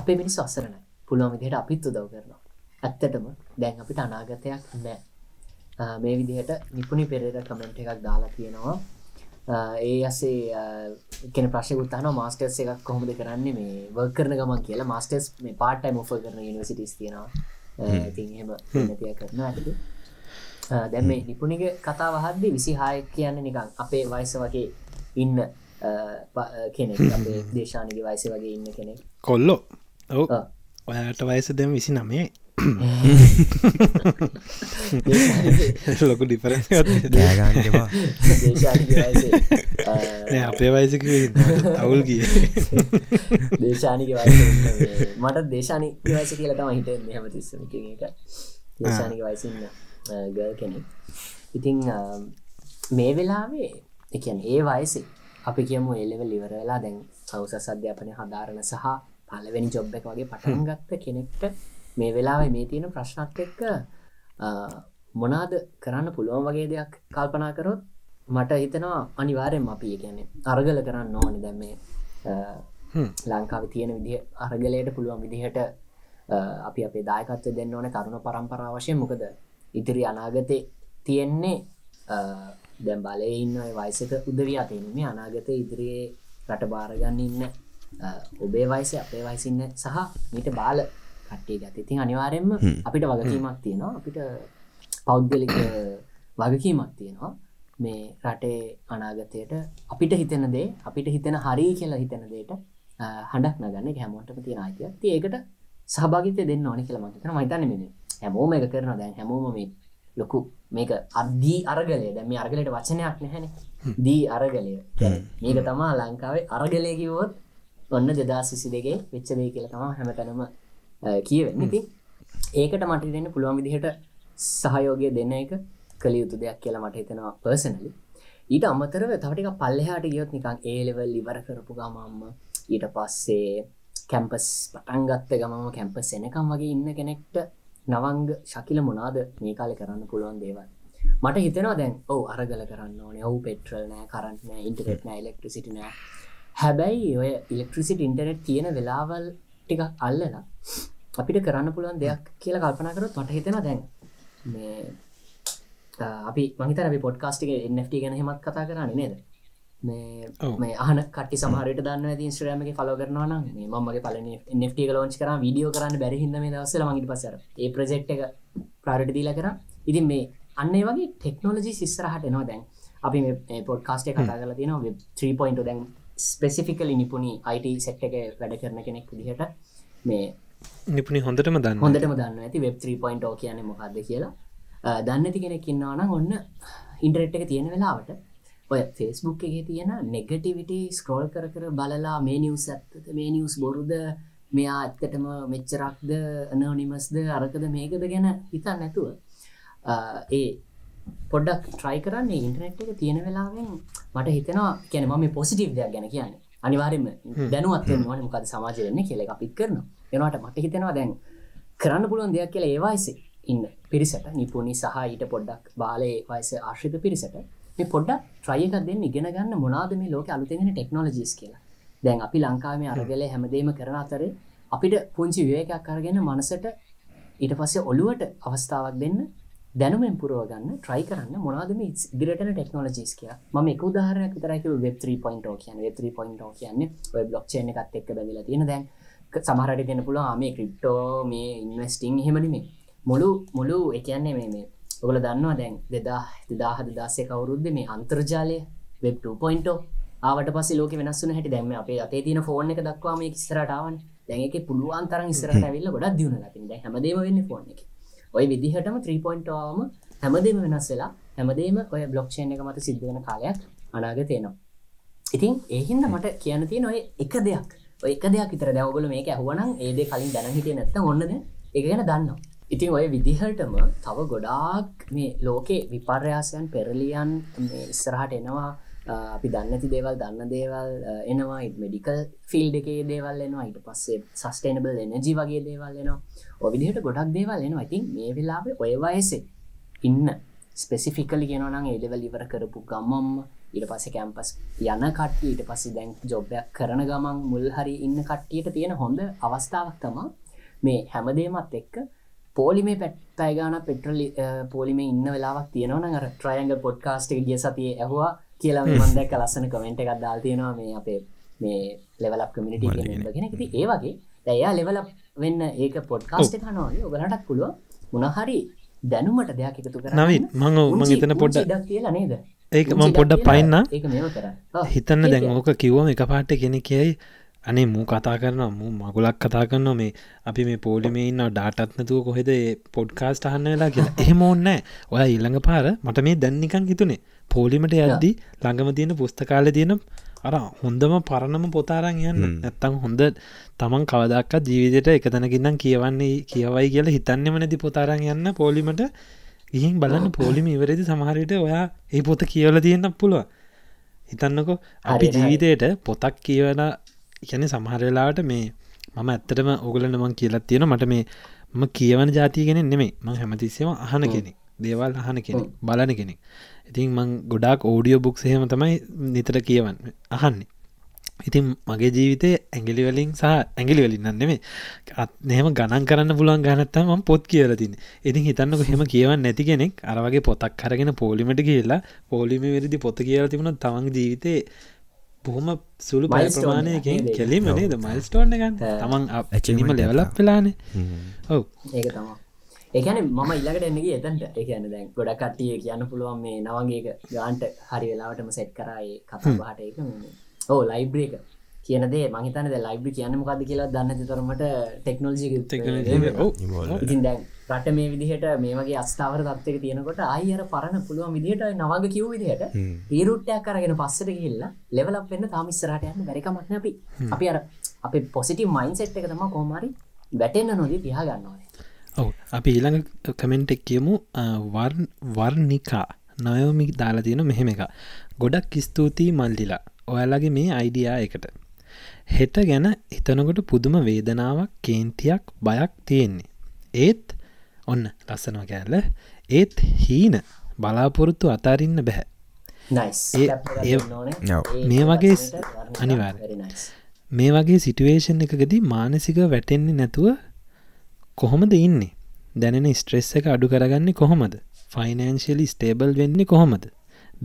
අපේ මිනිස් අසරනයි පුළුවන් විදිහට අපිත් උදව් කරනවා. ඇත්තටම දැන් අපිට අනාගතයක් නෑ. මේ විදිහට නිපුණි පෙරේර කමෙන්ට් එකක් දාලා තියෙනවා. ඒ අසේ කෙන ප්‍රශ්යකුත්තාන මාස්ටර්ස් එකක් කොහොමද කරන්නේ මේ වර්ක් කරන ගමන් කියලා. මාස්ටර්ස් මේ පාටයි මොෆ කරන නිවසිටිස් තියෙනවා. ඉතින් එහෙම නතිය කරන ඇති දැම මේ නිපුණික කතා වහද්දි විසි හාය කියන්න නිකං අපේ වයස වගේ ඉන්න කෙනෙක් අපේ දේශානක වයස වගේ ඉන්න කෙනෙක්. කොල්ලෝ. ඔව. ඔයාට වයස දෙම විසි නමේ ලොකු අ, අපේ වයසක අවුල් ගිය. දේශානික මට දේශානික වයස කියලා තම හිට හැමතිස්සම. එක දේශානික වයසින්න ගල් කෙනෙක්. ඉතිං මේ වෙලාවේ එකන් ඒ වයසේ අපි කියමු එලෙව ලිවර වෙලා දැන් සෞස අධ්‍යාපනය හදාරණ සහ පලවෙනි ජොබ් එක වගේ පටන් ගත්ත කෙනෙක්ට මේ වෙලාවේ මේ තියෙන ප්‍රශ්නත් එක්ක මොනාද කරන්න පුළුවන් වගේ දෙයක් කල්පනා කරොත් මට හිතනවා අනිවාරයෙන් අපි කියන්නේ අරගල කරන්න ඕනි. දැම් මේ. ලංකාව තියෙන විදිහ අරගලයට පුළුවන් විදිහට අපි අපේ දායකත්ව දෙන්න ඕන තරුණ පරම්පරා වශයෙන්. මොකද ඉතිරි අනාගතය තියෙන්නේ දැම් බලය ඉන්න වයිසක උදවී අතෙන මේ අනාගත ඉදිරියේ රට භාරගන්න ඉන්න ඔබේ වයිස අපේ වයිසින්න සහ මීට බාල කට්ටේ ගත ඉතින් අනිවාරෙන්ම අපිට වගකීමක් තියෙනවා. අපිට පෞද්ගලික වගකීමක් තියෙනවා. මේ රටේ අනාගතයට අපිට හිතන දේ අපිට හිතන හරි කියලා හිතන දේට අ, හඬක් නගන්න හැමෝටම තියෙන අයිතිය ඒකට සහභාගිතය දෙන්න ඕනි කියලා මතන මහිතන්න මෙ හැමෝම එක කරන දැන් හැමෝම මේ ලොකු මේක අද්දී අරගලය. දැ මේ අරගලට වචනයක් නැහැන. දී අරගලය. මේක තමා ලංකාවේ අරගලය කිවොත් ඔන්න දෙදා සිසි දෙගේ වෙච්චදේ කියලා තමා හැමතැනම කියවෙන්න. ඉති ඒකට මට දෙන්න පුළුවන් විදිහට සහයෝගය දෙන්න එක කළ යුතු දෙයක් කියලා මට හිතෙනවා පර්සනලි ඊට අමතරව තවටික පල්ලෙහාට ගියොත් නිකං ඒලෙවල් ඉවර කරපු ගමම්ම ඊට පස්සේ කැම්පස් පටන්ගත්ත ගමම කැම්පස් එනකම් වගේ ඉන්න කෙනෙක්ට නවංග ශකිල මොනාද මේ කාලෙ කරන්න පුළුවන් දේවල්? මට හිතෙනවා දැන් ඔව අරගල කරන්න ඕන. ඔවු පෙට්‍රල් නෑ කරන්න නෑ ඉන්ටරෙට් නෑ ඉලෙක්ට්‍රසිට නෑ. හැබැයි ඔය ඉලෙක්ට්‍රසිට ඉන්ටනෙට් තියෙන වෙලාවල් ටිකක් අල්ලලා අපිට කරන්න පුළුවන් දෙයක් කියලා කල්පනා කරොත් මට හිතෙන දැන් මේ අ, අපි මහිතන අපි පොඩ්කාස්ටික එන්ට ගැන හෙමත් කතා කරන්න නේද? මේ. මේ අහන කට සමහරට දන්න ඇති ස්ට්‍රෑමක ෆලෝ කරනවා නම් මේ මගේ පලන නෙට ලෝච් කර වීඩියෝ කරන්න බැරිහිද මේ දවසල මගට පසර ඒ ප්‍රජෙක්් එක ප්‍රාඩට දීල කර. ඉතින් මේ අන්නේ වගේ ටෙක්නෝලජි සිස්සරහට එනවා දැන්. අපි මේ පොඩ්කාස්ටේ කතා කල තියෙන 3පොයින්ට දැන් ස්පෙසිෆිකලි නිපුණි අයිට සෙක්ට එක වැඩ කරන කෙනෙක් විදිහට මේ නිපුණි හොඳටම දන්න හොඳටම දන්න ඇති වෙබ් 3.0 කියන මොකක්ද කියලා. අ, දන්නති කෙනෙක් ඉන්නවනම් ඔන්න ඉන්ටරෙට් එක තියෙන වෙලාවට ඔය ෆෙස්බුක් එක තියෙන නෙගටිවිට ස්ක්‍රෝල් කර කර බලලා මේ නිවස් ඇත්තද මේ නිවස් බොරුද මෙයා ඇත්තටම මෙච්චරක්ද අනෝනිමස්ද අරකද මේකද ගැන හිතන්න නැතුව ඒ පොඩ්ඩක් ට්‍රයි කරන්නේ ඉන්ටනෙට් එක තියෙන වෙලාවෙන් මට හිතෙනවා කියන ම පොසිටිව් දෙයක් ගැන කියන්නේ. අනිවාරෙන්ම දැනුවත් වන මොකද සමාජයන්න එක පිත් කරන එනවාට මට හිතෙනවා දැන් කරන්න පුළුවන් දෙයක් කියලා ඒවායිසේ ඉන්න පිරිසට නිපුණනි සහ ඊට පොඩ්ඩක් බාලේ වයස ආශ්‍රිත පිරිසට මේ පොඩ්ඩක් ට්‍රයක දෙන්න ඉගෙන ගන්න මොනාද මේ ලෝක අලුතෙගෙන ටෙක්නෝලජිස් කියලා. දැන් අපි ලංකාවේ අරගලය හැමදේම කරන අතරේ අපිට පුංචි විවේකයක් අරගෙන මනසට ඊට පස්සේ ඔළුවට අවස්ථාවක් දෙන්න දැනුමෙන් පුරුවගන්න ට්‍රයි කරන්න මොනාදම ඉදිරටන ටෙක්නෝලජිස් කිය ම එක උදාහරයක් විතරක වෙබ් 3.0 කියන වෙබ් 3.0 කියන්නේ. ඔය බ්ලොක් චේන එකත් එක්ක බැඳලා තියෙන දැන් සමහරට දෙන්න පුළුවන් මේ ක්‍රිප්ටෝ මේ ඉන්වස්ටිං හෙමනිමේ මුළු මුළු එකන්නේ මේ මේ ඔගල දන්නවා දැන් දෙදා දෙදාහ දදාසේ කවුරුද්ද මේ අන්තර්ජාලය? වෙබ් 2.0 ආවට පස ලෝක වෙනස්සන හැට දැම අපේ අතේ තින ෆෝන් එක දක්වා මේ ඉස්සරටාවන් දැන් එක පුළුවන් තරන් ඉස්සරට ඇවිල්ල ගොඩක් දියුණ ලතින් දැ හැමදේම වෙන්න ෆෝන් එක. ඔය විදිහටම 3.ම හැමදේම වෙනස් වෙලා හැමදේම ඔය බ්ලොක්ෂන් එක මත සිද්ධ වෙන කාලයක් අනාගතයනවා ඉතින් ඒහින්ද මට කියන්න තියෙන ඔය එක දෙයක්. ඔය එක දෙයක් විතර දැවගල මේක ඇහුවනම් ඒද කලින් දැනහිටිය නැත්ත ඔන්නද එක ගැන දන්නවා. ඉතින් ඔය විදිහටම තව ගොඩාක් මේ ලෝකේ විපර්යාසයන් පෙරලියන් මේ ඉස්සරහට එනවා. අ, අපි දන්නති දේවල් දන්න දේවල් අ, එනවා. මෙඩිකල් ෆිල්ඩ එකේ දේවල් එනවා. ඊට පස්සේ සස්ටේනබල් එනජි වගේ දේවල් එනවා. ඔවිදිහට ගොඩක් දේවල් එනවා. ඉතින් මේ වෙලාවේ ඔය වයසේ ඉන්න ස්පෙසිෆිකලි ගෙනනම් ඒලෙවල් ඉවර කරපු ගමම් ඊට පස්ස කැම්පස් යන කට්ටිය ඊට පස්සේ දැන් ජොබ්යක් කරන ගමන් මුල් හරි ඉන්න කට්ටියට තියෙන හොඳ අවස්ථාවක් තමා මේ හැමදේමත් එක්ක පෝලිමේ පැට්ටයි ගාන පෙට්‍රලි පෝලිමේ ඉන්න වෙලාවක් තියෙනවන අර ට්‍රයන්ග පොඩ්කාස්ට් ගිය සතිය ඇහවා කියලා මන්දැක් ලස්සන කමෙන්ට් එකක් දාල් තියෙනවා මේ අපේ මේ ලෙවලක් කමිනිට ගෙන ති ඒ වගේ දැයා ලෙවල වෙන්න ඒක පොඩ්කාස්ට කනවාගේ ඔගලටත් පුළුව මොනහරි දැනුමට දෙයක් එකතු කර නවින් මං මං එතන පොඩ්ඩ කියලා නේද? ඒක මං පොඩ්ඩ පයින්න. හිතන්න දැන් ඕක කිව්වම එක පාට කෙනෙ කියයි අනේ මූ කතා කරන මු මගුලක් කතා කරන්න මේ අපි මේ පෝලිමේ ඉන්න ඩාටත්නතුව කොහෙද පොඩ්කාස්ට අහන්න වෙලා කියලා. එහෙම ඕන්නෑ ඔය ඉල්ළඟ පාර මට මේ දැන්නිකන් හිතුනේ. පෝලිමට යද්දී ළඟම තියෙන පුස්තකාල තියෙන අර හොඳම පරණම පොතාරන් යන්න. නැත්තං හොඳ තමන් කවදක්ක ජීවිතයට එකතනකින්නම් කියවන්නේ කියවයි කියලා හිතන්නෙම නැති පොතාරන් යන්න පෝලිමට. ගිහින් බලන්න පෝලිම ඉවරදි සමහරයට ඔයා ඒ පොත කියවල තියෙන්න්න පුළුව හිතන්නකො අපි ජීවිතයට පොතක් කියවන ගැන සමහරලාට මේ මම ඇත්තටම ඔගලන්න මං කියලත් තියෙන මට මේ ම කියවන ජාතියගෙන නෙමේ මං හැමතිස්සම අහන කෙනෙක්. දේවල් අහන කෙනෙක් බලන කෙනෙක්. ඉතින් මං ගොඩක් ඕඩියෝ බුක් සහම තමයි නිතර කියවන්න අහන්නේ. ඉතින් මගේ ජීවිතය ඇගිලිවලින් සහ ඇගිලි වලින් නෙමේ නහම ගණන් කරන්න පුළුවන් ගනත්තම පොත් කියලතින් ඉතින් හිතන්නක හෙම කියවන්න නැති කෙනෙක් අරවගේ පොතක් කරගෙන පෝලිමට කියලා පෝලිම වෙරදි පොත කියලා තිබුණ තමන් ජීවිතේ බොහොම සුළු පය ප්‍රමාණයකින් කෙලීම නේද? මයිල්ස්ටෝන්න ගන්න තමන් ඇචනීම ලෙවලක් වෙලානේ. ඔව්. ඒක තමා ඒකන ම ඉල්ලකට එන්නගේ එතන්ට. එකන දැන් ගොඩ කට්ටිය කියන්න පුළුවන් මේ නවගේ ගාන්ට හරි වෙලාවටම සෙට් කරයි කතා බහට එක ඕ ලයිබ්‍රේක කියනදේ මහිතන ලයිබ්‍රි කියන්න මොකද කියලා දන්න තරමට ටෙක්නෝජි ඉතින් දැන් රට මේ විදිහට මේගේ අස්ථාවර තත්වක තියෙනකොට අයිර පරණ පුළුවන් විදිහට නවග කිව් විදිහට පීරුට්ටයක් කරගෙන පස්සට කියල්ලා ලෙවලක් වෙන්න තාමිස්සරට යන්න බැරිකමක්න අපි. අපි අර අප පොසිටි මයින් සෙට් එක තම කෝමරි වැටෙන්න්න නොදී තියා ගන්නවා. ඔව. අපි ඊළඟ කමෙන්ට් එක් කියමු. වර්නිකා නයෝමි දාලා තියෙන මෙහෙම එක ගොඩක් ස්තුතියි මල්ලිලා. ඔයාලගේ මේ අයිඩියා එකට හෙට ගැන හිතනකොට පුදුම වේදනාවක් කේන්තියක් බයක් තියෙන්නේ. ඒත් ඔන්න ලස්සනවා කෑල්ල. ඒත් හීන බලාපොරොත්තු අතාරින්න බැහැ මේ වගේ අනිවාර් මේ වගේ සිටුවේෂන් එකකදී මානසික වැටෙන්නේ නැතුව කොහොමද ඉන්නේ? දැනෙන ස්ට්‍රෙස් එක අඩු කරගන්නේ කොහොමද? ෆයිනන්ශලි ස්ටේබල් වෙන්නේ කොහොමද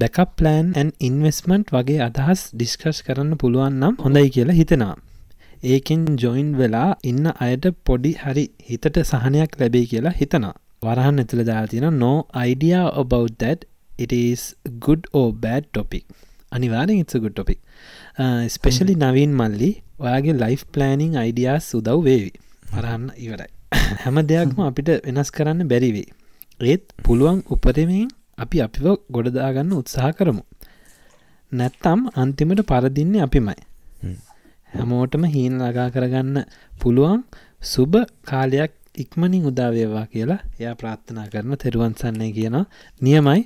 බැකප් ප්ලෑන් ඇන් ඉන්වස්මන්ට් වගේ අදහස් ඩිස්කස් කරන්න පුළුවන් නම් හොඳයි කියලා හිතෙනවා. ඒකෙන් ජොයින් වෙලා ඉන්න අයට පොඩි හරි හිතට සහනයක් ලැබේ කියලා හිතනවා. වරහන් ඇතුළ දාතින no idea about that. It is good or bad topic. අනිවාරෙන් it's a good topic. Specially uh, Naveen මල්ලි ඔයාගේ ලයිෆ් ප්ලෑනිං අයිඩියස් උදව් වේවි. පරහන්න ඉවරයි. හැම දෙයක්ම අපිට වෙනස් කරන්න බැරිවේ ඒත් පුළුවන් උපරමෙන් අපි අපිව ගොඩදාගන්න උත්සාහ කරමු. නැත්තම් අන්තිමට පරදින්නේ අපිමයි. හැමෝටම හීන ලගා කරගන්න පුළුවන් සුබ කාලයක් ඉක්මනින් උදාවේවා කියලා එයා ප්‍රාර්ථනා කරන තෙරුවන්සන්නේ කියන නියමයි.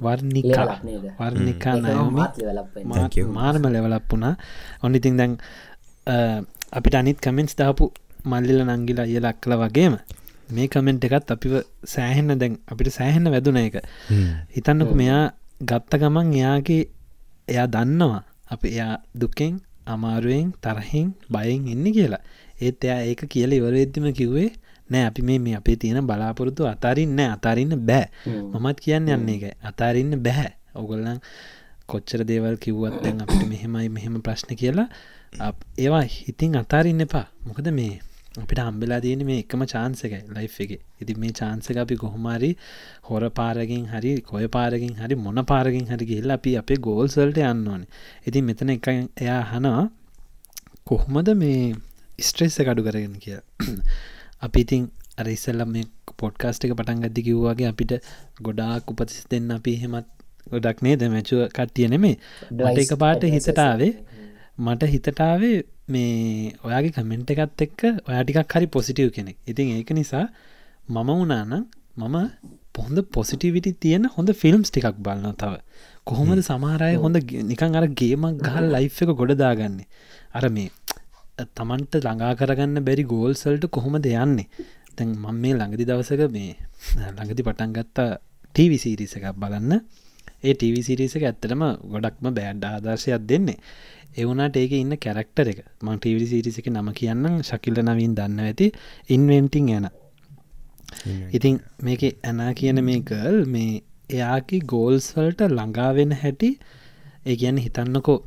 වර්නිකා වර්නිකා නයමි මාර්ම ලෙවලක් වුණා. ඔන්නිතින් දැන් අපිට අනිත් කමෙන්ස් දාපු මල්ලිල නංගිලා ඉය ලක්කල වගේම මේ කමෙන්ට් එකත් අපිව සෑහෙන්න දැන් අපිට සෑහෙන්න වැදුන එක හිතන්නක මෙයා ගත්ත ගමන් එයාගේ එයා දන්නවා අප එයා දුකෙන් අමාරුවෙන් තරහෙන් බයෙන් ඉන්න කියලා. ඒත් එයා ඒක කියල ඉවරවෙද්දිම කිව්වේ නෑ අපි මේ මේ අපේ තියෙන බලාපොරොත්තු අතාරින්න අතාරින්න බෑ. මමත් කියන්න යන්නේ එක අතාරින්න බැහැ ඔගොල්ලන් කොච්චර දේවල් කිව්වත් දැන් අපිට මෙහෙමයි මෙහෙම ප්‍රශ්න කියලා. ඒවා හිතින් අතාරින්න එපා. මොකද මේ අපිට හම්බෙලා තියෙන මේ එකම චාන්සක ලයි් එක. ඉති මේ චාන්සක අපි කොහොමාරි හොර පාරගෙන් හරි කොය පාරකින් හරි මොන පාරකින් හරි ගිල්ල අපි අපේ ගෝල්සල්ට යන්න ඕන. ඉතින් මෙතන එක එයා හනවා කොහොමද මේ ස්ට්‍රෙස්ස කඩු කරගෙන කිය අපි ඉතින් අර ඉස්සල්ල මේ පොඩ්කාස්ට එක පටන් ගදදි කිව්වාගේ අපිට ගොඩාක් උපතිස් දෙන්න අපි හෙමත් ගොඩක් නේද? මැචුව කට්ටිය නෙමේ ඩට එක. පාට හිතටාවේ මට හිතටාවේ මේ ඔයාගේ කමෙන්ට් එකත් එක්ක ඔයා ටිකක් හරි පොසිටව් කෙනෙක්. ඉතින් ඒක නිසා මම වනානම් මම පොහොඳ පොසිටිවිටි තියෙන හොඳ ෆිල්ම්ස් ටිකක් බලන්න තව. කොහොමද සමාරය හොඳ නිකං අර ගේමක් ගහල් ලයි් එක ගොඩදාගන්නේ අර මේ තමන්ට ළඟා කරගන්න බැරි ගෝල්සල්ට කොහොමද යන්නේ? තැන් මං මේ ළඟදි දවසක මේ ළඟදි පටන් ගත්තා ටීවිසිරිස එකක් බලන්න. ඒ ටවිසිරිස එක ඇත්තටම ගොඩක්ම බෑඩ් ආදර්ශයක් දෙන්නේ එවුනාට ඒක ඉන්න කැරක්ටර එක. මං ටවිලි සිරිසක නම කියන්න ශකිල්ල නවින් දන්න ඇති ඉන්වෙන්ටිං ඇන ඉතින් මේක ඇනා කියන මේ ගල් මේ එයාගේ ගෝල්ස්වල්ට ළඟාවෙන හැටි ඒ ගැන හිතන්නකෝ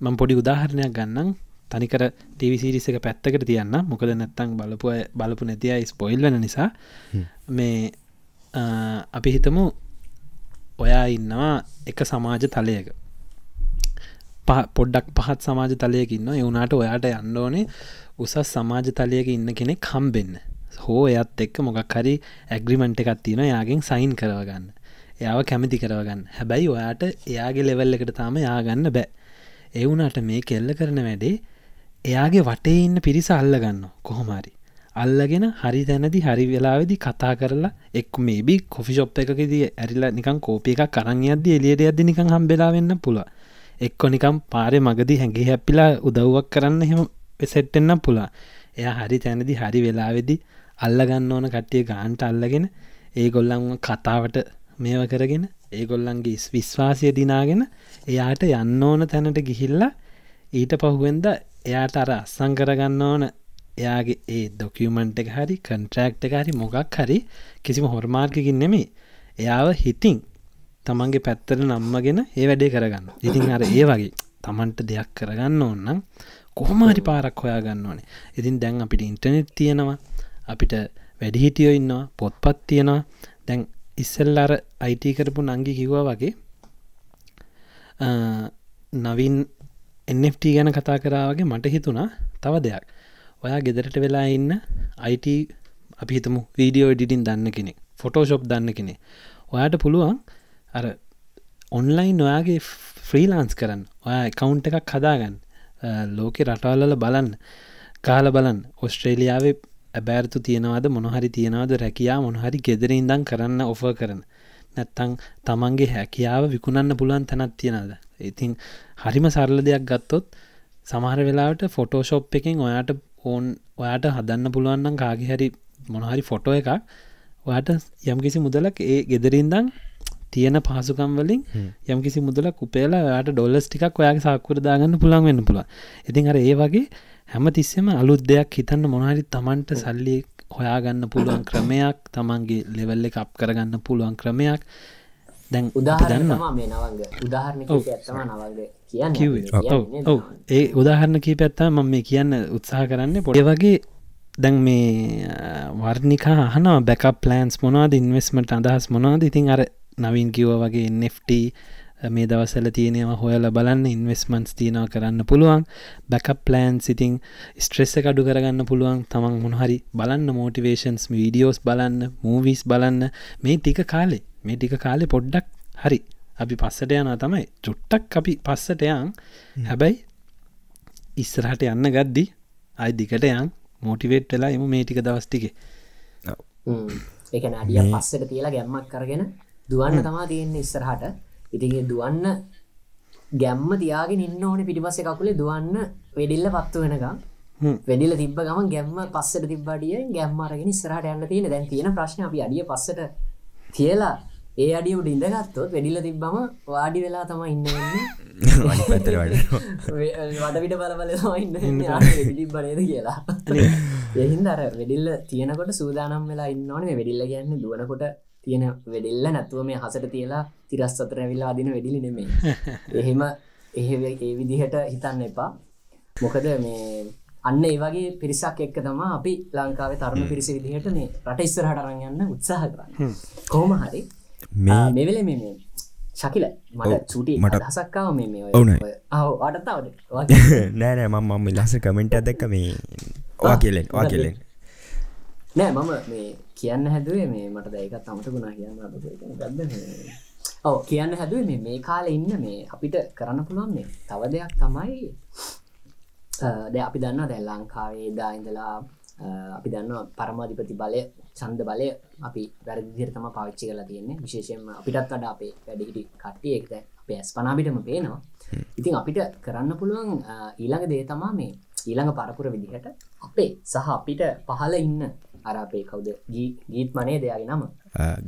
මං පොඩි උදාහරණයක් ගන්නම්. තනිකර ටවිසිරිස එක පැත්තකට තියන්න. මොකද නැත්තං බලපු බලපු නැතියි ස්පොයිල් වෙන නිසා. මේ අපි හිතමු ඔයා ඉන්නවා එක සමාජ තලයක පොඩ්ඩක් පහත් සමාජ තලයකින්න එවුනාට ඔයාට යන්න ඕනේ උසස් සමාජ තලයක ඉන්න කෙනෙක් කම්බෙන්න හෝ එයත් එක්ක මොකක් හරි ඇග්‍රිමෙන්ට් එකක් තියෙන යාගෙන් සයින් කරවගන්න. එයාව කැමති කරවගන්න. හැබැයි ඔයාට එයාගේ ලෙවල් එකට තාම යාගන්න බෑ. එවුනාට මේ කෙල්ල කරන වැඩේ එයාගේ වටේ ඉන්න පිරිස අල්ලගන්න කොහොමරි අල්ලගෙන හරි තැනදි හරි වෙලාවෙදි කතා කරලා එක් මේබි කොෆි ශොප් එකකදී ඇරිලා නිකන් කෝපිය එකක් කරන්න අද එලියට අද නිකං හම්බෙලා වෙන්න පුළ එක්කො නිකම් පාරය මගදී හැඟි හැපිලා උදව්වක් කරන්න එහෙම සෙට්ටෙන්න්න පුලා එයා හරි තැනදි හරි වෙලාවෙදි අල්ලගන්න ඕන කට්ටිය ගාන්ට අල්ලගෙන ඒ ගොල්ලන් කතාවට මේව කරගෙන ඒගොල්ලන්ගේ විශ්වාසය දිනාගෙන එයාට යන්න ඕන තැනට ගිහිල්ලා ඊට පහුවෙන්ද එයාට අර අස්සං කරගන්න ඕන. එයාගේ ඒ ඩොකියමන්ට් එක හරි කන්ට්‍රක්් එක හරි මොකක් හරි කිසිම හොර්මාර්කකින් නෙමේ එයාව හිතින් තමන්ගේ පැත්තර නම්මගෙන ඒ වැඩේ කරගන්න ඉතින් අර ඒ වගේ තමන්ට දෙයක් කරගන්න ඕන්නම් කොහොමහරි පාරක් හොයා ගන්න ඕනේ. ඉතින් දැන් අපිට ඉන්ටනෙට් තියෙනවා අපිට වැඩිහිටියෝ ඉන්නවා පොත්පත් තියෙනවා. දැන් ඉස්සෙල් අර අයිට කරපු නංගි කිව්වා වගේ නවින් එන්ට ගැන කතා කරාවගේ මට හිතුණා තව දෙයක්. ඔයා ගෙදරට වෙලා ඉන්න අයිට අපි හිතමු වීඩියෝ ඩිටින් දන්න කෙනෙ ෆොටෝශොප් දන්න කෙනෙ ඔයාට පුළුවන් අර ඔන්ලයින් ඔයාගේ ෆ්‍රීලාන්ස් කරන්න. ඔයා එකකවුන්් එකක් හදාගන්න. ලෝකෙ රටවල්ල බලන්න. කාල බලන් ඔස්ට්‍රේලියාවේ ඇබෑර්තු තියෙනවාද මොනහරි තියෙනවාද රැකයා මොනහරි ගෙදර ඉඳම් කරන්න ඔෆ කරන නැත්තං තමන්ගේ හැකියාව විකුණන්න පුළුවන් තැනත් තියෙනද ඉතින් හරිම සරල දෙයක් ගත්තොත් සමහර වෙලාවට ෆොටෝශොප් එකින් ඔයාට ඕන් ඔයාට හදන්න පුළුවන්නම් කාගේ හරි මොනහරි ෆොටෝ එකක් ඔයාට යම්කිසි මුදලක් ඒ ගෙදරින්දං තියෙන පහසුකම් වලින් යම්කිසි මුදලක් උපේලා යාට ඩොල්ලස් ටිකක් ඔයාගේ සාක්කුර දාගන්න පුළන් වෙන්න පුළුව ඉතින් අර ඒ වගේ හැම තිස්සෙම අලුත් දෙයක් හිතන්න මොනහරි තමන්ට සල්ලි හොයාගන්න පුළුවන් ක්‍රමයක් තමන්ගේ ලෙවල්ල එක අප් කරගන්න පුළුවන් ක්‍රමයක්. දැන් උදාහරන්න මේ නවග. උදාහරණ ඇත්තම නවග කියන්න. ඔව. ඒ උදාහරණ කී පැත්තා මම මේ කියන්න උත්සාහ කරන්න. පොඩි වගේ දැන් මේ වර්ණිකා අහනවා බැක ප්ලන්ස් මොනවාද ඉන්වස්මට අදහස් මොනවාද? ඉතින් අර නවින් කිව වගේ NFT මේ දවසල තියෙනවා හොයල බලන්න ඉන්වස්මන්ස් තියනව කරන්න පුළුවන්. බැක ප්ලෑන් සිතින් ස්ට්‍රෙස්ස කඩු කරගන්න පුළුවන්. තමන් මොනහරි බලන්න මෝටිවේශන්ස් වීඩියෝස් බලන්න මූවිස් බලන්න. මේ ටික කාලේ මේ ටික කාලෙ පොඩ්ඩක් හරි. අපි පස්සට යන තමයි. චුට්ටක් අපි පස්සට යන්. හැබැයි ඉස්සරහට යන්න ගද්දි අයි දිකට යන්. මෝටිවේට් වෙලා එම මේ ටික දවස්ටික එක නඩිය පස්සට තියලා ගැම්මක් කරගෙන දුවන්න තමා තියෙන්නේ ඉස්සරහට. ඉතිගේ දුවන්න ගැම්ම තියාගෙන ඉන්න ඕන පිටිපස්ස කකුලේ දුවන්න වෙඩිල්ල පත්තු වෙනකම්. වැඩිල තිබ ගම ගැම්ම පස්සට තිබ්බඩිය ගැම්මාරගෙන ඉස්සරහට යන්න තියෙන. දැන් තියෙන ප්‍රශ්න අපි අඩිය පස්සට තියලා ඒ අඩිය උඩ ඉඳගත්තොත් වැඩිල තිබ්බම වාඩි වෙලා තම ඉන්න පැතර වඩවිට බලබල ඉන්න බනේද කියලා. එහින්ද අර වෙඩිල්ල තියනකොට සූදානම් වෙලා ඉන්නවනේ වෙඩිල්ල කියන්න දුවනකොට තියෙන වෙඩිල්ල නැතුව මේ හසට තියලා තිරස් අතර ඇවිල්ලා අදින වෙඩිලි නෙමේ එහෙම එහෙ ඒ විදිහට හිතන්න එපා. මොකද මේ අන්න ඒවගේ පිරිසක් එක්ක තමා අපි ලංකාවේ තරුණ පිරිසි විදිහට මේ රට ඉස්සරහට අරන් යන්න උත්සාහ කරන්න. කොහොම හරි. මෙවෙල මේ ශකිල මට චුටි මට හසක්කාව මේ ඔවුන අටතාවට නෑනෑ මම මම ලස කමෙන්ට දැක්ක මේ වා කෙලෙන් වා කෙලෙන් නෑ මම මේ කියන්න හැදුවේ මේ මට දැයකත් අමතකුණා කියන්න ගද ඔව කියන්න හැදුවේ මේ මේ කාල ඉන්න මේ අපිට කරන්න පුළුවන් මේ තව දෙයක් තමයි ද අපි දන්න දැල් ලංකාවේ දා ඉඳලා අපි දන්න පරමාධිපති බලය චන්ද බලය අපි වැරදිදිර තම පාවිච්චි කලා තියෙන්නේ. විශේෂයෙන්ම අපිටත් අඩ අපේ වැඩිහිටි කට්ටිය එක්ද අපේ ඇස් පනාපිටම පේනවා. ඉතින් අපිට කරන්න පුළුවන් ඊළඟ දේ තමා මේ ඊළඟ පරපුර විදිහට අපේ සහ අපිට පහල ඉන්න අරපේ කවුද? ගීත් මනේ දෙයාගේ නම.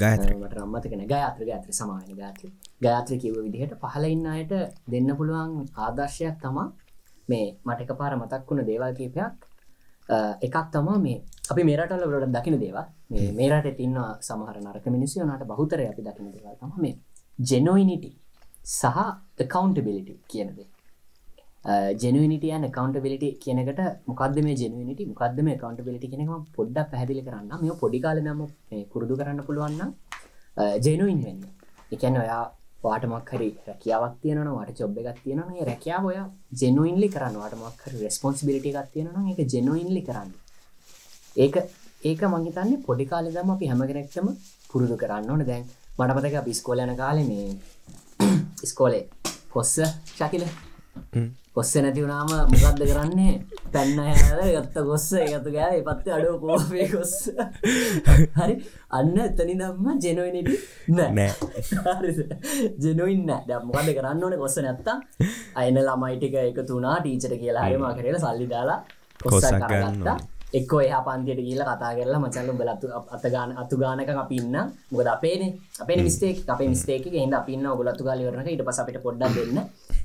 ගාත්‍ර මට රම්මතකෙන ගාත්‍ර ගාත්‍ර සමාන ගාත්‍ර ගාත්‍ර කිව්ව විදිහට පහල ඉන්න අයට දෙන්න පුළුවන් ආදර්ශයක් තමා. මේ මට එක පාර මතක් වුණ දේවල් කීපයක්. එකක් තමා මේ අපි මේරටල වලට දකින දේවා මේරට තින්න සමහර නරක මිනිස්සු නට බහුතර අපි දකින දේවල් තම. මේ ජෙනොයිනිටි සහ කකවන්ටබිලිටි කියනදේ ජෙනනිටියන් කකවන්ටබිලිටි කියනකට මොකද මේ ජෙනනිට මොකද මේ කවන්ටබිලිටි කෙනෙම පොඩ්ඩක් පැදිලි කරන්න මේ පොඩිකාල නම පුරුදු කරන්න පුළුවන්න ජෙනුයින් වෙන්න. එකැන ඔයා වාටමක් හරි රැකියාවක් තියන වට චොබ් එකක් තියෙන ඒ රැකියාව ඔය ජෙනුයින්ලි කරන්න. වාටමක් හරි රෙස්පොන්සිබිලිටි එකක් තියෙන එක ජෙනුයින්ලි කරන්න. ඒක ඒක මංහිතන්නේ පොඩිකාලෙ දම අපි හැමගෙනෙක්ටම පුරුදු කරන්න ඕන. දැන් මටපතක පිස්කෝලයන කාලෙ මේ ඉස්කෝලේ කොස්ස ශකිල කොස්ස නැති වුණාම මොකක්ද කරන්නේ? පැන්න ගත්ත කොස්ස එකතු ගෑ පත්ත අඩුව කෝපය කොස්ස හරි. අන්න එතනි දම්ම ජෙනොයිනට නෑ. ජෙනොයින්න මොකද කරන්න ඕන කොස්ස නැත්තා අයන ළමයිටික එකතුනා ටීචට කියලා හරිම කරලා සල්ලි දාලා කොස්ස කරගත්තා එක්ක එහ පන්තියට කියල කතා කරලා මචල්ල බලතු අතගාන අතු ගානක අපින්න මොකද අපේන. අපේ මිස්ටේක් අපේ මිස්ටේක එන්න අපින්න ඔගලත්තු ගලිවරන ඉට පස අපිට පොඩ්ඩ දෙන්න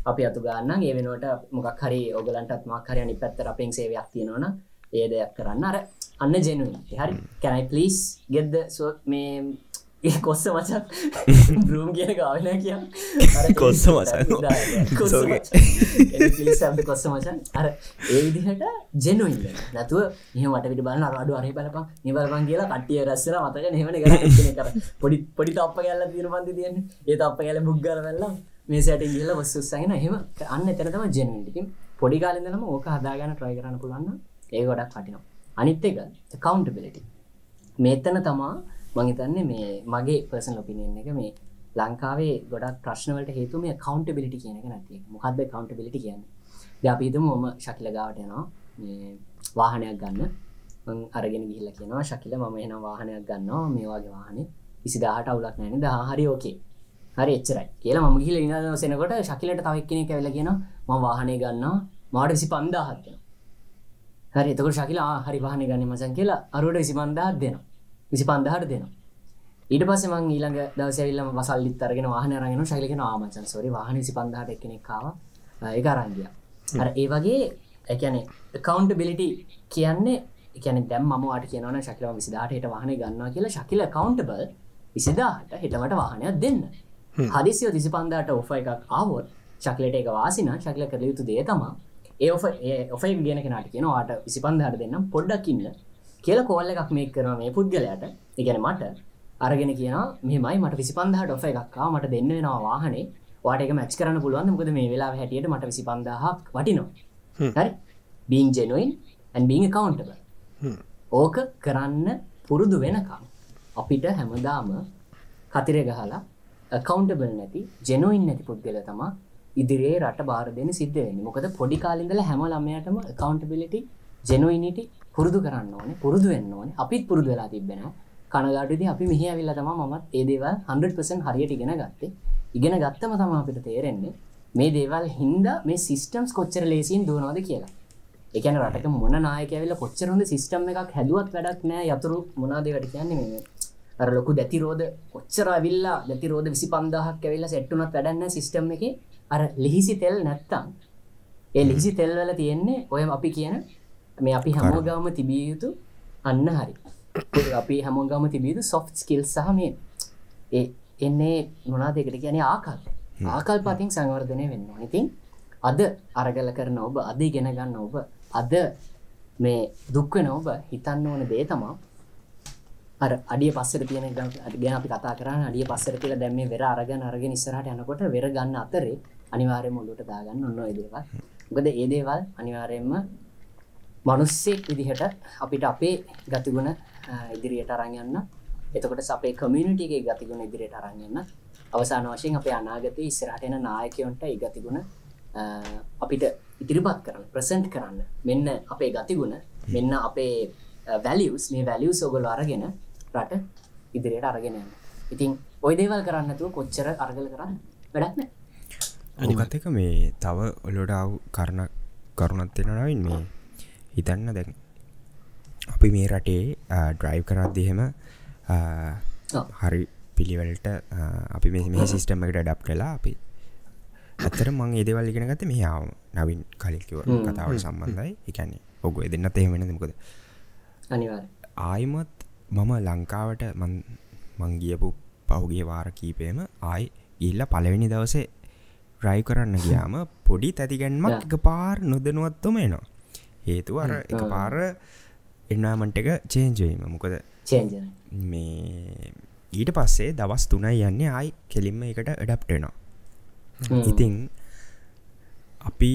අපි අතු ගන්න ඒ වෙනුවට මොකක් හරි ඔගලන්ටත් මක්හරය අනි පැත්තර අපෙන් සේවයක් තියෙනවන ඒ දෙයක් කරන්න. අර අන්න ජෙනුව හරි. කැනයි පලිස් ගෙද්ද මේ කොස්ස මචක් බ්‍රූම් කියන ගාවන කිය කොස්ස සබ කොස්ස මචන්. අර ඒ විදිහට ජෙනුවන්න නැතුව නිහමට විට බලන්න අරඩු අරහි බලපන් නිබලපන් කියලා කටිය රැස්සල මතක නෙවන කර පොඩි පොඩි තප්ප ගැල්ල තිීන පන්ති තියන්න. ඒ තප්ප ගැල බුග්ගල වෙල්ලා මේ සැට කියල වස්සුස්සගෙන හෙම අන්න එතනතම ජෙනුවටින් පොඩි කාලෙදලම ඕක හදාගන්න ට්‍රයි කරන්න පුළන්න ඒ ගොඩක් කටිනවා අනිත් එක කවන්ටබිලිටි මේතන තමා මහිතන්නේ මේ මගේ පර්සන් ලොපිනියන් එක මේ ලංකාවේ ගොඩක් ප්‍රශ්නවලට හේතු මේ කවන්ටබිලිටි කියන එක නැති මොකක්ද කවන්ටබිලිටි කියන්න? ද අපිතම ොම ශකිල ගාවට යනවා. වාහනයක් ගන්න. අරගෙන ගිහිල්ල කියනවා ශකිල ම එන වාහනයක් ගන්නවා. මේවාගේ වාහන විසිදාහට අවුලක් නෑන ද හරි ඕකේ හරි එච්චරයි. කියලා ම ගිල ඉන්න සෙනකොට ශකිලට තවක් කෙනෙ ඇවල කියෙන ම වාහනය ගන්නවා. මාට විසි පන්දාහත්යන හරි එතකට ශකිලා හරි වාහන ගන්න මසන් කියලා අරුවට විසි පන්දාහත් දෙනවා. විසි පන්දහට දෙනවා. ඊට පස මං ඊළඟ දවසවිල්ලම වසල්ලිත් අරගෙන වාහන රගෙන ශෛලකෙන ආමචන් සොරි වාහන සි පන්දහට එක්කෙනෙක්කාව එක අරංගිය අර ඒ වගේ එකැනෙ කකවන්ට බිලිටි කියන්නේ එකන දැම් මට කියන ශකල විසිදාට වාහන ගන්නවා කියලා. ශකිල කවන්ටබල් විසිදාට හිටමට වාහනයක් දෙන්න හදිසියෝ තිසි පන්දාට ඔෆ එකක් ආවොත් ශක්ලට එක වාසින ශක්ල කළ යුතු දේ තමා ඒ ඔෆයි ගියන කෙනට කියන වාට විසි පන්දාට දෙන්නම් පොඩ්ඩක්කින්න කියල කෝල්ල එකක් මේ කරන මේ පුද්ගලයට. ඉගැන මට අරගෙන කියන මෙමයි මට විසි පන්දහට ඔෆ එකක්කා මට දෙන්න වෙනවා වාහනේ. වාටක මැච් කරන්න පුළුවන් මොකද මේ වෙලා හැටියට මට විසි පන්දහක් වටිනවා හරි? බීන් ජෙනුවන් ඇන් බීන් කවන්ටබ ඕක කරන්න පුරුදු වෙනකම් අපිට හැමදාම කතිරය ගහලා කවන්ටබල් නැති ජෙනෝයින් නැති පුද්ගල තමා ඉදිරියේ රට බාර දෙන සිද්ධ වෙන්න. මොකද පොඩි කාලින්දල හැම ළමයටම කවන්ටබිලිටි ජෙනොයිනිටි පුරුදු කරන්න ඕනේ පුරුදු වෙන්න ඕනේ. අපිත් පුරුදු වෙලා තිබෙන කනගාටුදී අපි මෙහි ඇවිල්ලා තමයි මමත් ඒ දේවල් 100% හරියට ඉගෙන ගත්තේ. ඉගෙන ගත්තම තමයි අපිට තේරෙන්නේ මේ දේවල් හින්දා මේ සිස්ටම්ස් කොච්චර ලේසියෙන් දුවනවද කියලා. ඒ කියන්නේ රටක මොන නායකයෙක් ඇවිල්ලා කොච්චර හොඳ සිස්ටම් එකක් හැදුවත් වැඩක් නෑ යතුරු මොනවාද ඒවට කියන්නේ මේ අර ලොකු දැතිරෝධ කොච්චර ඇවිල්ලා දැතිරෝධ 25000ක් ඇවිල්ලා සෙට් වුණත් වැඩක් නෑ සිස්ටම් එකේ. අර ලිහිසි තෙල් නැත්තම් ඒ ලිහිසි තෙල් වල තියෙන්නේ ඔය අපි කියන මේ අපි හැමෝගාම තිබිය යුතු අන්න හරි. අපි හැමෝගාම තිබියුතු සොෆ් ස්කිල් සහ මේ ඒ එන්නේ නොනා දෙකට කියන ආකල් ආකල් පතින් සංවර්ධනය වෙන්න ඉතින් අද අරගල කරන ඔබ අද ගෙන ගන්න ඔබ අද මේ දුක්වෙන ඔබ හිතන්න ඕන දේ තමා අර අඩිය පස්සර තියෙන ගැන අපි කතා කරන්න. අඩිය පස්සර කියලා දැම්ම වෙර අරගන අරගෙන ඉස්සරහට යනකොට වෙර ගන්න අතරේ අනිවාරය මුල්ලට දාගන්න ඔන්න ඒදේවල් ගොද ඒ දේවල් අනිවාරයෙන්ම මනුස්සෙක් විදිහට අපිට අපේ ගතිගුණ ඉදිරියට අරංයන්න එතකොට අපේ කමියනිටිගේ ගතිගුණ ඉදිරියට අරංයන්න අවසාන වශයෙන් අපේ අනාගත ඉස්සරහටෙන නායකයොන්ට ඒ ගතිගුණ අපිට ඉදිරිපත් කරන්න ප්‍රසන්ට් කරන්න. මෙන්න අපේ ගතිගුණ මෙන්න අපේ වැලියස් මේ වැලියස් ඔගොල අරගෙන රට ඉදිරියට අරගෙන ඉතින් ඔය දේවල් කරන්නතුව කොච්චර අරගල කරන්න වැඩක්න අනිගතක මේ තව ඔලොඩාව කරණ කරුණත් වෙනනවින් මේ හිතන්න දැන්. අපි මේ රටේ ඩ්‍රයිව් කරද්දිහෙම. හරි පිළිවලට අපි මේ සිිස්ටම් එකට ඩප් කලා අපි ඇතර මං ඒදවල් ඉගෙන ගත මෙයාව නවින් කලිකිව. කතාවට සම්බන්ධයි. එකන්නේ ඔගු දෙන්නත් එහෙමෙන මොකද අනිවාර් ආයිමත් මම ලංකාවට මන් මංගියපු පහුගේ වාර කීපයම ආයි ඉල්ල පලවෙනි දවසේ රයි කරන්න ගියාම පොඩි තැතිගැන්මක්. එක පාර නොදනුවත්තුම එනවා. හේතු අර එක. පාර එන්නාමන්ට එක චේන්ජවීම මොකද මේ ඊට පස්සේ දවස් තුනයි යන්නේ ආයි කෙලින්ම එකට එඩප්ටෙනවා ඉතිං අපි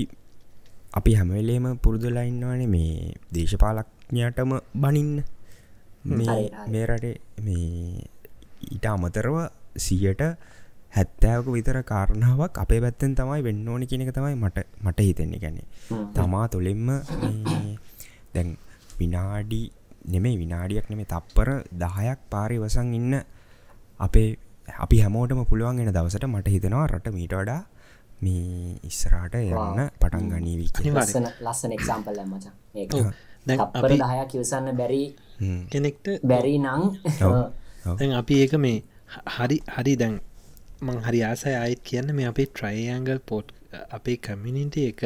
අපි හැමවෙලේම පුරුදුලයින්නවාන මේ දේශපාලක්ඥයටම බනින්න මේ රටේ මේ ඊට අමතරව සියට හැත්තෑවක විතර කාරණාවක් අපේ පැත්තෙන් තමයි වෙන්න ඕනි කියනක තමයි මට මට හිතෙන්නේ. ගැන්නේ තමා තුළින්ම මේ දැන් විනාඩි නෙමේ විනාඩියක් නෙමේ තප්පර දහයක් පාරි වසන් ඉන්න අපේ අපි හැමෝටම පුළුවන් එන දවසට මට හිතෙනවා රට මීට වඩා මේ ඉස්සරාට යන්න පටන් ගනීවී කියලා. අනිවාර්යෙන්. ලස්සන ලස්සන එක්සාම්පල් මචා තප්පර අපි දහයක් කිවසන්න බැරි. කෙනෙක්ට බැරි නං. දැන් අපි ඒක මේ හරි හරි දැන් මං හරි ආසය අයත් කියන්න මේ අපේ ට්‍රයිඇංගල් පෝට් අපේ කමිනිට එක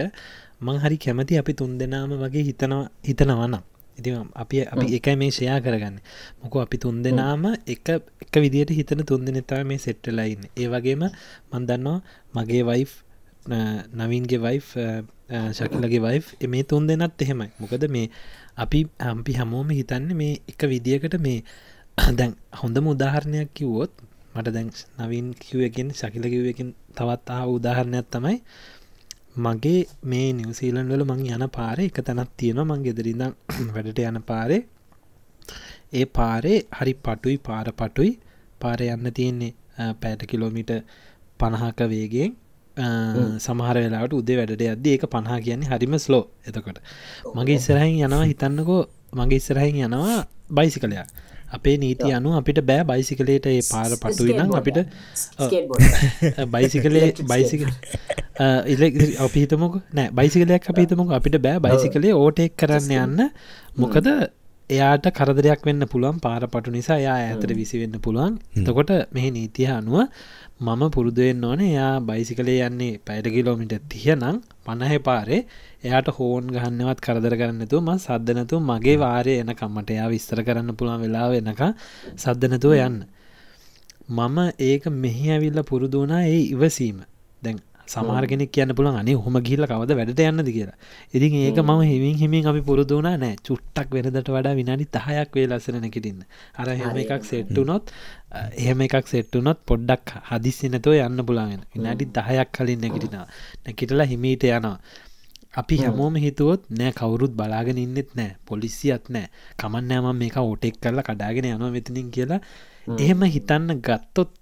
මං හරි කැමති අපි තුන් දෙනාම වගේ හිතනවා හිතනවනම් ඉති අපි අපි එකයි මේ ෂයා කරගන්න. මොක අපි තුන් දෙනාම එක එක විදියට හිතන තුන් දෙනෙතාව මේ සෙට්ටලයින්න ඒ වගේම මන්දන්නවා මගේ වයිෆ් නවින්ගේ වයිෆ් ශකිලගේ වයිෆ් මේ තුන් දෙනත් එහෙමයි. මොකද මේ අපි අම්පි හැමෝම හිතන්න මේ එක විදිකට මේ දැන් හොඳම උදාහරණයක් කිව්වොත් මට දැන් නවින් කිව්වකින් ශකිල කිව්වකින් තවත් ආ උදාහරණයක් තමයි මගේ මේ නිවසීලන් වල මං යන පාරේ එක තැනත් තියෙන මං ගෙදරිඳම් වැඩට යන පාරේ. ඒ පාරේ හරි පටුයි පාර පටුයි. පාර යන්න තියෙන්නේ පෑට කිලෝමිට පණහක වේගෙන් සමහර වෙලාට උදේ වැඩට අද ඒක පණහා කියන්නේ හරිම ස්ලෝ එතකොට. මගේ ඉස්සරහින් යනවා හිතන්නකෝ මගේ ඉස්සරහින් යනවා බයිසිකලයක්. අපේ නීති අනු අපිට බෑ බයිසිකලේට ඒ පාර පටුවිනම් අපිට බයිසිකලේ බයිසික ඉල අපිහිතමක නෑ බයිසිකලයක් අපිහිතමක අපිට බෑ බයිසිකලේ ඕටෙක් කරන්න යන්න. මොකද එයාට කරදරයක් වෙන්න පුළුවන් පාර පටු නිසා යා ඇතර විසි වෙන්න පුළුවන්. එතකොට මෙහි නීතිය අනුව මම පුරුදුවෙන් ඕන. එයා බයිසිකලේ යන්නේ පැයට කිලෝමිට තියනම් පණහ පාරේ. එයාට හෝන් ගහන්නවත් කරදර කරන්නතු ම සද්ධනතු මගේ වාරය එනකම්මට එයා විස්තර කරන්න පුළුවන් වෙලාව එනක සද්ධනතුව යන්න. මම ඒක මෙහි ඇවිල්ල පුරුදුනා ඒ ඉවසීම. දැන් සමාර්ගෙනෙක් කියන්න පුළන් අනේ හොම ගිල්ල කවද වැඩට යන්නද කියලා? ඉතින් ඒක මම හිමින් හිමින් අපි පුරුදුනා නෑ. චුට්ටක් වෙනදට වඩා විනාඩි තහයක් වේ ලස්සන නැකිටින්න අර හෙම එකක් සෙට්ටුනොත් එහෙම එකක් සෙට්ටුනොත් පොඩ්ඩක් හදිසිනතව යන්න පුලාගෙන විනාඩි දහයක් කලින් නැකිටිනා නැකිටලා හිමීට යනවා. අපි හැමෝම හිතුවොත් නෑ කවුරුත් බලාගෙන ඉන්නෙත් නෑ. පොලිසියත් නෑ. කමන්නෑම මේක ඕටෙක් කරලා කඩාගෙන යනවා මෙතිනින් කියලා එහෙම හිතන්න ගත්තොත්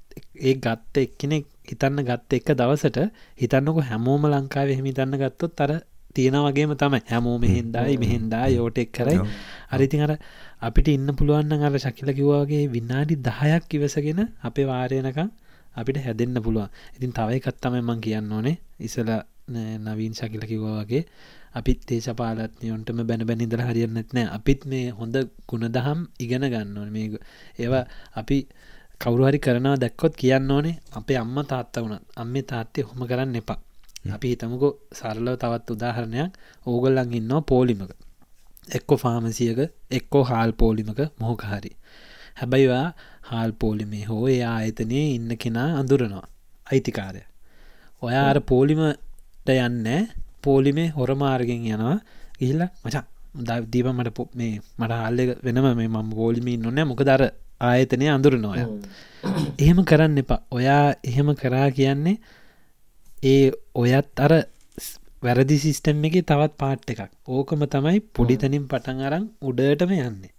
ඒ ගත්ත එක්කෙනෙක් හිතන්න ගත්ත එක දවසට හිතන්නක හැමෝම ලංකාව එහෙම හිතන්න ගත්තොත් අර තියෙන වගේම තමයි. හැමෝ. මෙහෙන්දායි මෙහෙන්දා යෝටෙක් කරයි. අරිතින් අර අපිට ඉන්න පුළුවන්න අර ශකිල කිව්වාගේ විනාඩි දහයක් ඉවසගෙන අපේ වාරයනකම් අපිට හැදෙන්න්න පුළුවන්. ඉතින් තවයි කත්තමයි මං කියන්න ඕනේ. ඉසල නවීන් ශකිල කිව්වා වගේ අපිත් දේශපාලත්නයොන්ටම බැන බැනිදල හරියන්නත් නෑ. අපිත් මේ හොඳ ගුණදහම් ඉගෙන ගන්න ඕන. මේ ඒවා අපි කවුරුහරි කරනවා දැක්කොත් කියන්න ඕනේ අපේ අම්ම තාත්ත වුණත්. අම්මේ තාත්තේ හොම කරන්න එපා. අපි හිතමුකෝ සරලව තවත් උදාහරණයක්. ඕගොල්ලන් ඉන්නවා පෝලිමක. එක්කො ෆාමසියක එක්කෝ හාල් පෝලිමක මොහොකහරි හැබැයිවා හාල් පෝලිමේ හෝ ඒ ආයතනය ඉන්න කෙනා අඳුරනවා. අයිතිකාරය. ඔයා අර පෝලිමට යන්න පෝලිමේ හොරමාර්ගෙන් යනවා. ගිහිල්ල මචා දීප මට මේ මට හල්ල වෙනම මේ මම පෝලිමින් නොන්න මොක දර ආයතනය අඳුරනොය එහෙම කරන්න එපා. ඔයා එහෙම කරා කියන්නේ ඒ ඔයත් අර වැරදි සිිස්ටම් එක තවත් පාට් එකක්. ඕකම තමයි පොඩිතනින් පටන් අරන් උඩටම යන්නේ.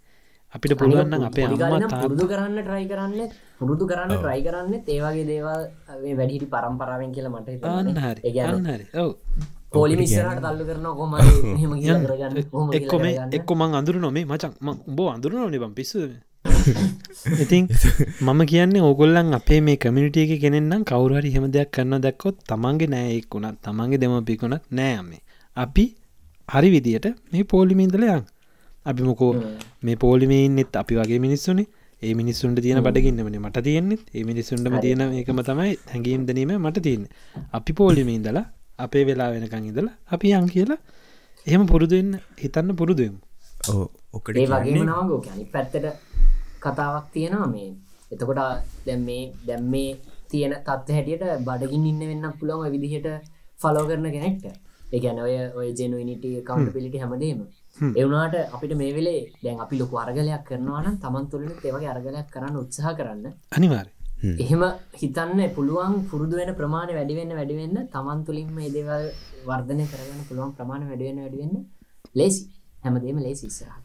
අපිට පුළුවන්න අපේ පුරුදු කරන්න ට්‍රයි කරන්න පුරුදු කරන්න ට්‍රයි කරන්න ඒවාගේ දේවල් වැඩිටි පරම්පරාවෙන් කියල මට අන්න හරි. අන්න හරි. ඔව. පෝලි මිස්සරට තල්ලු කරන කොම එක්කොම එක්කො මං අඳුර නොමේ මචක් උඹ අඳුර නොනේ බම් පිස්සුද ඉතින් මම කියන්නේ ඕගොල්ලන් අපේ මේ කමිනිිටිය එක කෙනෙන්නම් කවුරහරි හෙම දෙයක් කරන්න දැක්කොත් තමන්ගේ නෑයෙක් වුණත් තමන්ගේ දෙමපිකුණත් නෑමේ අපි හරි විදියට මේ පෝලිමින්දලයන් අපි මොකෝ මේ පෝලිමේන්නෙත් අපි වගේ මිනිස්සුනේ. ඒ මිනිස්සුන්ට තියෙන බඩගින්නමන මට තියෙන්නෙත්. ඒ මිනිස්සුන්ටම තියෙන ඒකම තමයි හැඟීම් දනීම මට තියන්න. අපි පෝලිමේ ඉඳලා අපේ වෙලා වෙනකං ඉදලා අපි යන් කියලා එහෙම පුරුදුවෙන්න හිතන්න පුරුදුවම් ඒ වගේම නවගෝ අනි පැත්තට කතාවක් තියෙනවා මේ. එතකොට දැම් මේ දැම් මේ තියෙන තත්ව හැටියට බඩගින් ඉන්න වෙන්න පුළුවන් විදිහට ෆලෝ කරන කෙනෙක්ට. ඒගැන ඔය ඔය ජෙනුවනිට කවන්ට පිලිටි හැමදීම එවුනාට අපිට මේ වෙලේ දැන් අපි ලොකු අරගලයක් කරනවාන තමන් තුළින් ඒවගේ අරගලයක් කරන්න උත්සාහ කරන්න. අනිවාර එහෙම හිතන්න පුළුවන් පුරුදු වෙන ප්‍රමාණ වැඩිවෙන්න වැඩිවෙන්න තමන් තුළින්ම ඒදේවල් වර්ධනය කරගන්න පුළුවන් ප්‍රමාණ වැඩිවෙන්න වැඩිවෙන්න ලේසි. හැමදේම ලේසි ඉස්සරහ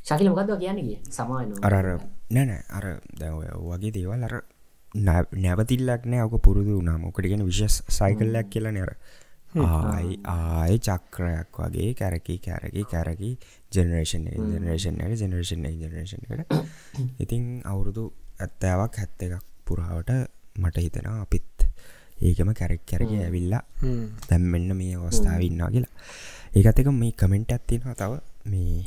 ශකිල මොකක්ද කියන්න කිය සමාන අරර නැන අර දැව වගේ දේවල් අර නැවතිල්ලක් නෑ ඕක පුරුදු වුණාම ඕකටගෙන විශස් සයිකල්ලයක් කියලා නර ආයි ආය චක්‍රයක් වගේ කැරකි කැරකි කැරකි ජනරේෂන් ජනරේෂන් එක ජනරේෂන් ජනරේෂන් එකට ඉතින් අවුරුදු ඇත්තෑවක් හැත්ත එකක් පුරාවට මට හිතෙනවා අපිත් ඒකම කැරෙක් කැරක ඇවිල්ලා දැම් මෙන්න මේ අවස්ථාව ඉන්නා කියලා ඒකත් එක මේ කමෙන්ට් ඇත්තිෙනවා තව මේ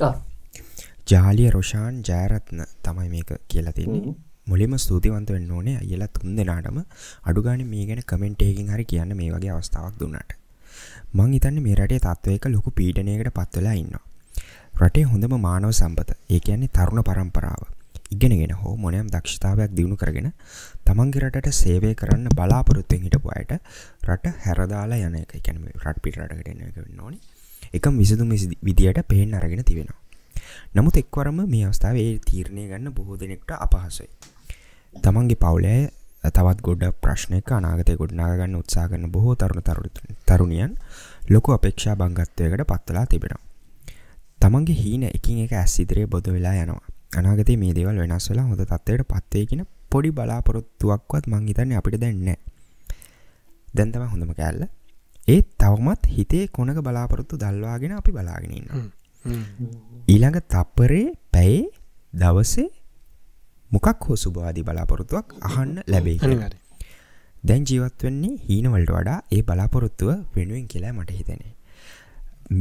ජාලිය රොෂාන් ජෑරත්න තමයි මේක කියලා තින්නේ. මුලිම ස්තුතිවන්ත වෙන්න ඕනේ අයලා තුන් දෙනාටම. අඩුගාන මේ ගැන කමෙන්ටේකින් හරි කියන්න මේ වගේ අවස්ථාවක් දුන්නට. මං හිතන්න මේ රටේ තත්ත්වයක ලොකු පීඩනයකට පත්වලා ඉන්න. රටේ හොඳම මානව සම්පත ඒ කියන්නේ තරුණ පරම්පරාව ඉගෙනගෙන හෝ මොනයම් දක්ෂතාවයක් දියුණු කරගෙන තමන්ගේ රටට සේවය කරන්න බලාපොරොත්තුවෙන් හිටපු අයට රට හැරදාලා යන එක. කැන රට පිටරටකට එන එක වෙන්න ඕනි. එකම් විසදුම් විදියට පේෙන් අරගෙන තිබෙනවා. නමුත් එක්වරම මේ අවස්ථාවේ තීරණය ගන්න බොහෝ දෙනෙක්ට අපහසයි. තමන්ගේ පවුලෑ තවත් ගොඩ ප්‍රශ්නයක අනාගතය ගොඩ්නාගන්න උත්සා කරන බොහෝ තරුණ තරුණියන් ලොකු අපේක්ෂා බංගත්වයකට පත්වලා තිබෙනවා. තමන්ගේ හීන එකින් එක ඇස් ඉදිරියේ බොද වෙලා යනවා. අනාගතේ මේ දේවල් වෙනස් වෙලා හොඳ තත්ත්වයට පත්වේගෙන පොඩි බලාපොරොත්තුවක්වත් මං හිතන්නේ අපිට දැන් නැහැ. දැන් තමයි හොඳම කෑල්ල. ඒත් තවමත් හිතේ කොනක බලාපොරොත්තු දල්වාගෙන අපි බලාගෙන ඉන්නවා. ඊළඟ තප්පරේ පැයේ දවසේ මොකක් හෝ සුභවාදී බලාපොරොත්තුවක් අහන්න ලැබේ අනිවාර දැන් ජීවත් වෙන්නේ හීනවලට වඩා ඒ බලාපොරොත්තුව වෙනුවෙන් කියලා මට හිතෙනේ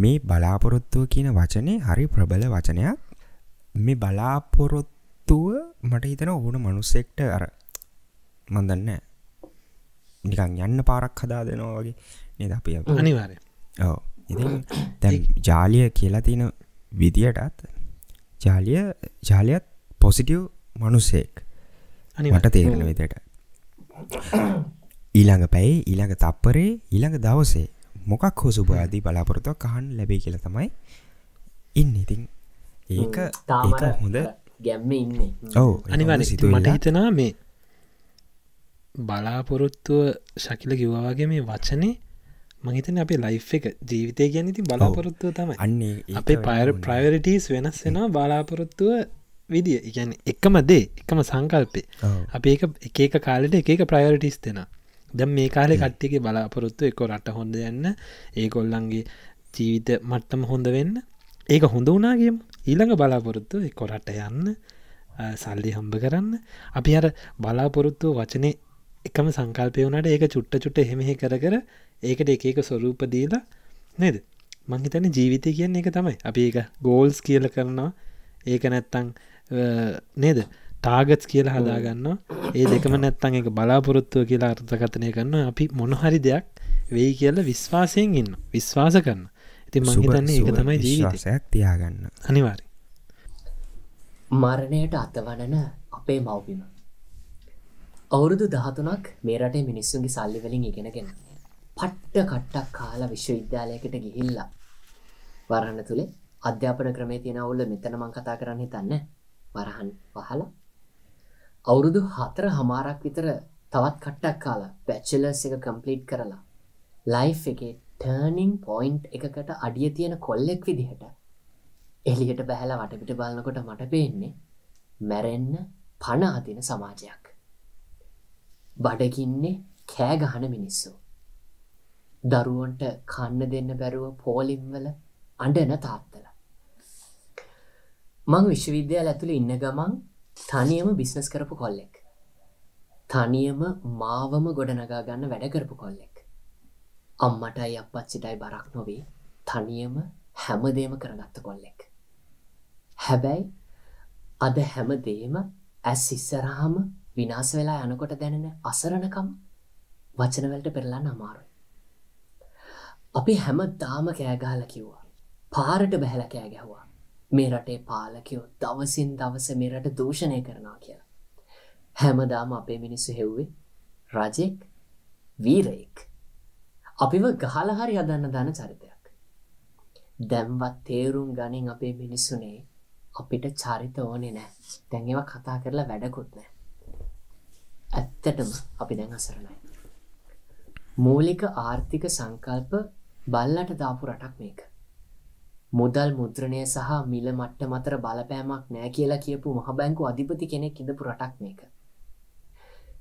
මේ බලාපොරොත්තුව කියන වචනේ හරි ප්‍රබල වචනයක්. මේ බලාපොරොත්තුව මට හිතන ඕන මනුස්සෙක්ට අර මන්දන්න නිකන් යන්න පාරක් හදා දෙනවා වගේ නේද අපි අනිවාරය ඕ ඉතින් දැන් ජාලිය කියලා තියෙන විදියටත් ජාලිය ජාලියත් පොසිටිව් මනුස්සෙක් මට තේරෙන විදියට. ඊළඟ පැයි ඊළඟ තප්පරේ ඊළඟ දවසේ මොකක් හෝ සුභාදී බලාපොරොත්තුවක් කහන් ලැබේ කියල තමයි ඉන්න. ඉතින් ඒක තාමර හොඳ ගැම්ම ඉන්නේ. ඔව අනිවාර සිතු මට හිතනා මේ බලාපොරොත්තුව ශකිල කිව්වාගේ මේ වචනේ මහිතන අපේ ලයි් එක ජීවිතය ගැන ඉතින් බලාපොරොත්තුව තමයි. අන්නේ අපේ පයර ප්‍රයිවරිටස් වෙනස් වෙනවා බලාපොරොත්තුව විදිිය. ඉගැන එකම දේ එකම සංකල්පේ. අප එක එක කාලට එක ප්‍රයෝරිටිස් දෙෙන දැම් මේ කාලෙ කට්ටික බලාපොරොත්තු එක රට හොඳ යන්න ඒකොල්ලන්ගේ ජීවිත මට්ටම හොඳ වෙන්න. ඒක හොඳ වනාගේම ඊළඟ බලාපොරොත්තු එක රට යන්න සල්ලි හම්බ කරන්න. අපි අර බලාපොරොත්තු වචනේ එකම සංකල්පය වනට ඒක චුට්ට චුට්ට එහෙමෙහි කර කර ඒකට එක එක ස්වරූප දීලා නේද? මංහිතන ජීවිතය කියන්න එක තමයි. අපි ඒක ගෝල්ස් කියල කරනවා. ඒක නැත්තං නේද? ටාගත්ස් කියලා හදාගන්න ඒ දෙකම නැත්තන් එක බලාපොරොත්තුව කියලා අර්ථකතනය කරන්න අපි මොනහරි දෙයක් වෙයි කියල විශ්වාසයෙන් ඉන්න විශ්වාස කරන්න ඉතින් මහිතන්නේ ඒක තමයි ජීවිතයක් තියාගන්න. අනිවාරි මරණයට අතවනන අපේ මව්පිම. අවුරුදු දහතුනක් මේ රටේ මිනිස්සුන්ගේ සල්ලිවලින් ඉගෙනගෙන පට්ට කට්ටක් කාලා විශ්වවිද්‍යාලයකට ගිහිල්ලා. වරහන්න තුළේ අධ්‍යාපන ක්‍රමේ තියෙන අවුල්ල මෙතන මං කතා කරන්න හිතන්න. වරහන් පහලා අවුරුදු හතර හමාරක් විතර තවත් කට්ටක් කාලා පැච්චලස් එක කම්පලීට් කරලා. ලයි් එක ටර්නිං පොයින්ට් එකකට අඩිය තියෙන කොල්ලෙක් විදිහට එලියට බැහල වටපිට බලනකොට මට පේන්නේ මැරෙන්න පණ අතින සමාජයක්. බඩකින්නේ කෑ ගහන මිනිස්සු. දරුවන්ට කන්න දෙන්න බැරුව පෝලිම්වල අඩන තාත්තල. මං විශ්වවිද්‍යාල ඇතුළ ඉන්න ගමන් තනියම බිස්නස් කරපු කොල්ලෙක්. තනියම මාවම ගොඩනගා ගන්න වැඩ කරපු කොල්ලෙක්. අම්මටයි අපත් සිටයි බරක් නොවේ. තනියම හැමදේම කරගත්ත කොල්ලෙක්. හැබැයි අද හැම දේම ඇස් ඉස්සරහාම විනාස වෙලා යනකොට දැනෙන අසරණකම වචනවලට පෙරලන්න අමාරුයි. අපි හැම දාම කෑගහල කිව්වා. පාරට බැහැල කෑ ගැහවා. මේ රටේ පාලකයෝ දවසින් දවස මේ රට දූෂණය කරනවා කියලා. හැමදාම අපේ මිනිස්සු හෙව්වේ රජෙක් වීරයෙක්. අපිව ගහලහරි හදන්න දන චරිතයක්. දැම්වත් තේරුම් ගනින් අපේ මිනිස්සුනේ අපිට චරිත ඕනේ නෑ දැන්ව කතා කරලා වැඩකුත් නෑ. ඇත්තටම අපි දැන් අසරණයි. මූලික ආර්ථික සංකල්ප බල්ලට දාපු රටක් මේක. මුදල් මුද්‍රණය සහ මිල මට්ට මතර බලපෑමක් නෑ කියලා කියපු මහබැංකු අධිපති කෙනෙක් ඉඳපු රටක් මේක.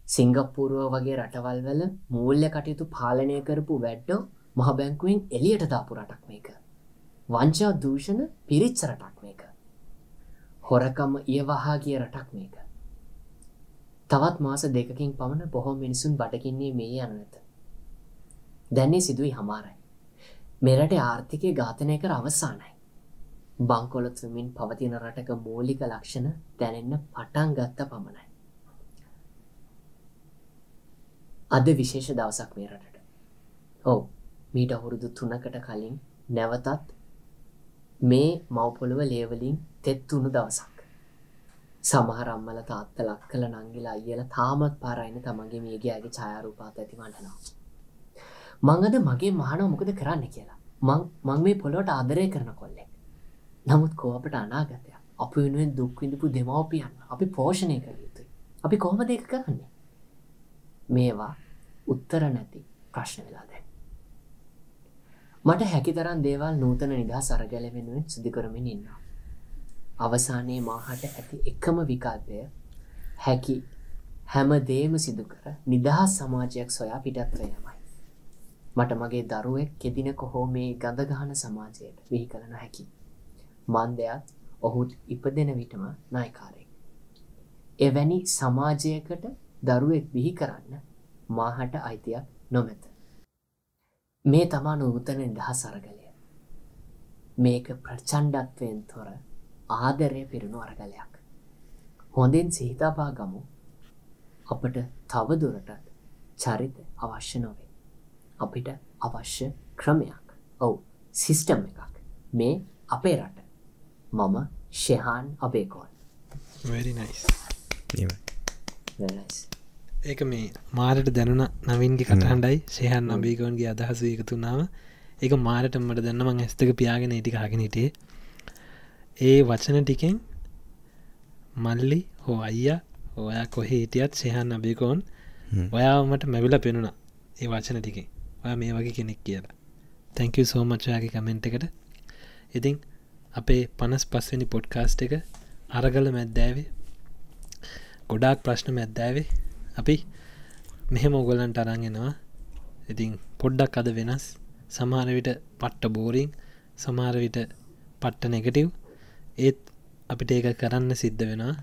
සිංගප්පුරුව වගේ රටවල් වල මූල්‍ය කටයුතු පාලනය කරපු වැඩ්ඩෝ මහබැංකුවෙන් එලියට දාපු රටක් මේක. වංචා දූෂණ පිරිච්ච රටක් මේක. හොරකම ඉයවහා කිය රටක් මේක. තවත් මාස දෙකකින් පමණ බොහෝ මිනිසුන් බඩකින්නේ මේ යන නැත. දැන්නේ සිදුවයි හමාරයි. මෙරට ආර්ථිකය ඝාතනය කර අවසානයි. බංකොලොත්වමින් පවතින රටක මූලික ලක්ෂණ දැනෙන්න පටන් ගත්ත පමණයි. අද විශේෂ දවසක් මේ රටට. ඔව් මීට අවුරුදු තුනකට කලින් නැවතත් මේ මවපොළුව ලේවලින් තෙත්තුුණු දවසක්. සමහර අම්මල තාත්ත ලක් කළ නංගිලා අයියල තාමත් පාරයින තමන්ගේ මේගේ ඇගේ ඡායාරූපාත ඇති වටනවා. මංගද මගේ මහන මොකද කරන්න කියලා මං මේ පොළොට ආදරය කරන කොල්ලෙක්. නමුත් කෝපට අනාගතය අප වෙනුවෙන් දුක්විඳපු දෙමවපියන්න අපි පෝෂණය කර යුතුයි. අපි කොහොම දෙක කරන්නේ. මේවා උත්තර නැති ප්‍රශ්න වෙලා දැන්. මට හැකිතරන් දේවල් නූතන නිදා සරගැල වෙනුවෙන් සිදිකරමින් ඉන්නවා. අවසානයේ මාහට ඇති එකම විකල්පය හැකි හැම දේම සිදු කර නිදහස් සමාජයක් සොයා පිටත්ව යමයි. මට මගේ දරුවෙක් කෙදින කොහෝ මේ ගඳගහන සමාජයට විහි කළ නොහැකි. මන්දයත් ඔහුත් ඉපදෙන විටම නායකාරයෙක්. එවැනි සමාජයකට දරුවෙක් බිහි කරන්න මාහට අයිතියක් නොමැත. මේ තමා නූතන නිදහස් අරගලය. මේක ප්‍රචණ්ඩත්වයෙන් තොර ආදරය පිරුණු අරගලයක්. හොඳින් සිහිතාපා ගමු අපට තවදුරටත් චරිත අවශ්‍ය නොවේ. අපිට අවශ්‍ය ක්‍රමයක්. ඔවු සිිස්ටම් එකක්. මේ අපේ රට. මම ශෙහාන් අපේකෝන් ඒක මේ මාරට දැනුන නවින්ගේ කටහන්ඩයි සයහන් අභිකවන්ගේ අදහස එකතුනාව ඒක මාරට මට දැන්න මං ඇස්තක පියාගෙන ඉටි කාගෙනටේ ඒ වචන ටිකෙන් මල්ලි හෝ අයියා ඔයා කොහෙ හිටියත් සයහන් අභිකෝන් ඔයාමට මැවිල පෙනුණ. ඒ වචන ටිකෙන් ඔය මේ වගේ කෙනෙක් කියලා. තැංක සෝමච්චයාගේ කමෙන්ට් එකට. ඉතින් අපේ පනස් පස්වනි පොඩ්කාස්ට් එක අරගල මැද්දෑවේ ගොඩාක් ප්‍රශ්න මැද්දෑවේ අපි මෙහෙම ඔගොලන්ට අරන්ගෙනවා ඉතින් පොඩ්ඩක් අද වෙනස්. සමාරවිට පට්ට බෝරිං සමාරවිට පට්ට නෙගටව් ඒත් අපිට ඒක කරන්න සිද්ධ වෙනවා.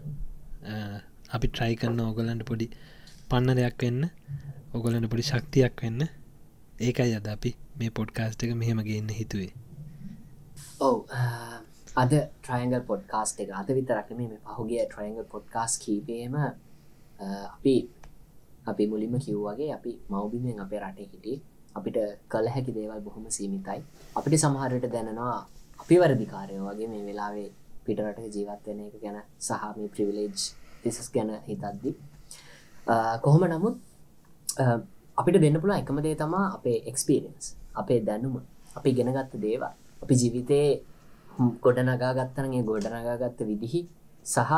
අපි ට්‍රයි කන්න ඕගොලන්ට පොඩි පන්න දෙයක් වෙන්න ඔගොලට පොඩි ශක්තියක් වෙන්න. ඒකයි අද අපි මේ පොඩ්කාස්ට එක මෙහෙම ගන්න හිතුවේ. ඔව අද ට්‍රයින්ගල් පොඩ්කාස්ට එක අද විතරක්ම මේ පහුගේ ට්‍රයින්ගල් පොඩ්කාස් කීපේම අපි අපි මුලින්ම කිව්වගේ අපි මවබිමෙන් අපේ රටේ හිටිය. අපිට කළ හැකි දේවල් බොහොම සීමිතයි. අපිට සමහරයට දැනනවා අපි වැරදිකාරය වගේ මේ වෙලාවේ පිටරට ජීවත්වන එක ගැන සහ මේ ප්‍රිවිලේජ් තිසස් ගැන හිතද්දි. කොහොම නමුත් අපිට දෙන්න පුළ එකම දේ තමා අපේ එක්ස්පිරන්ස් අපේ දැනුම අපි ගෙනගත්ත දේවා අපි ජීවිතයේ ගොඩ නගා ගත්තනගේ ගොඩ නගා ගත්ත විදිහි සහ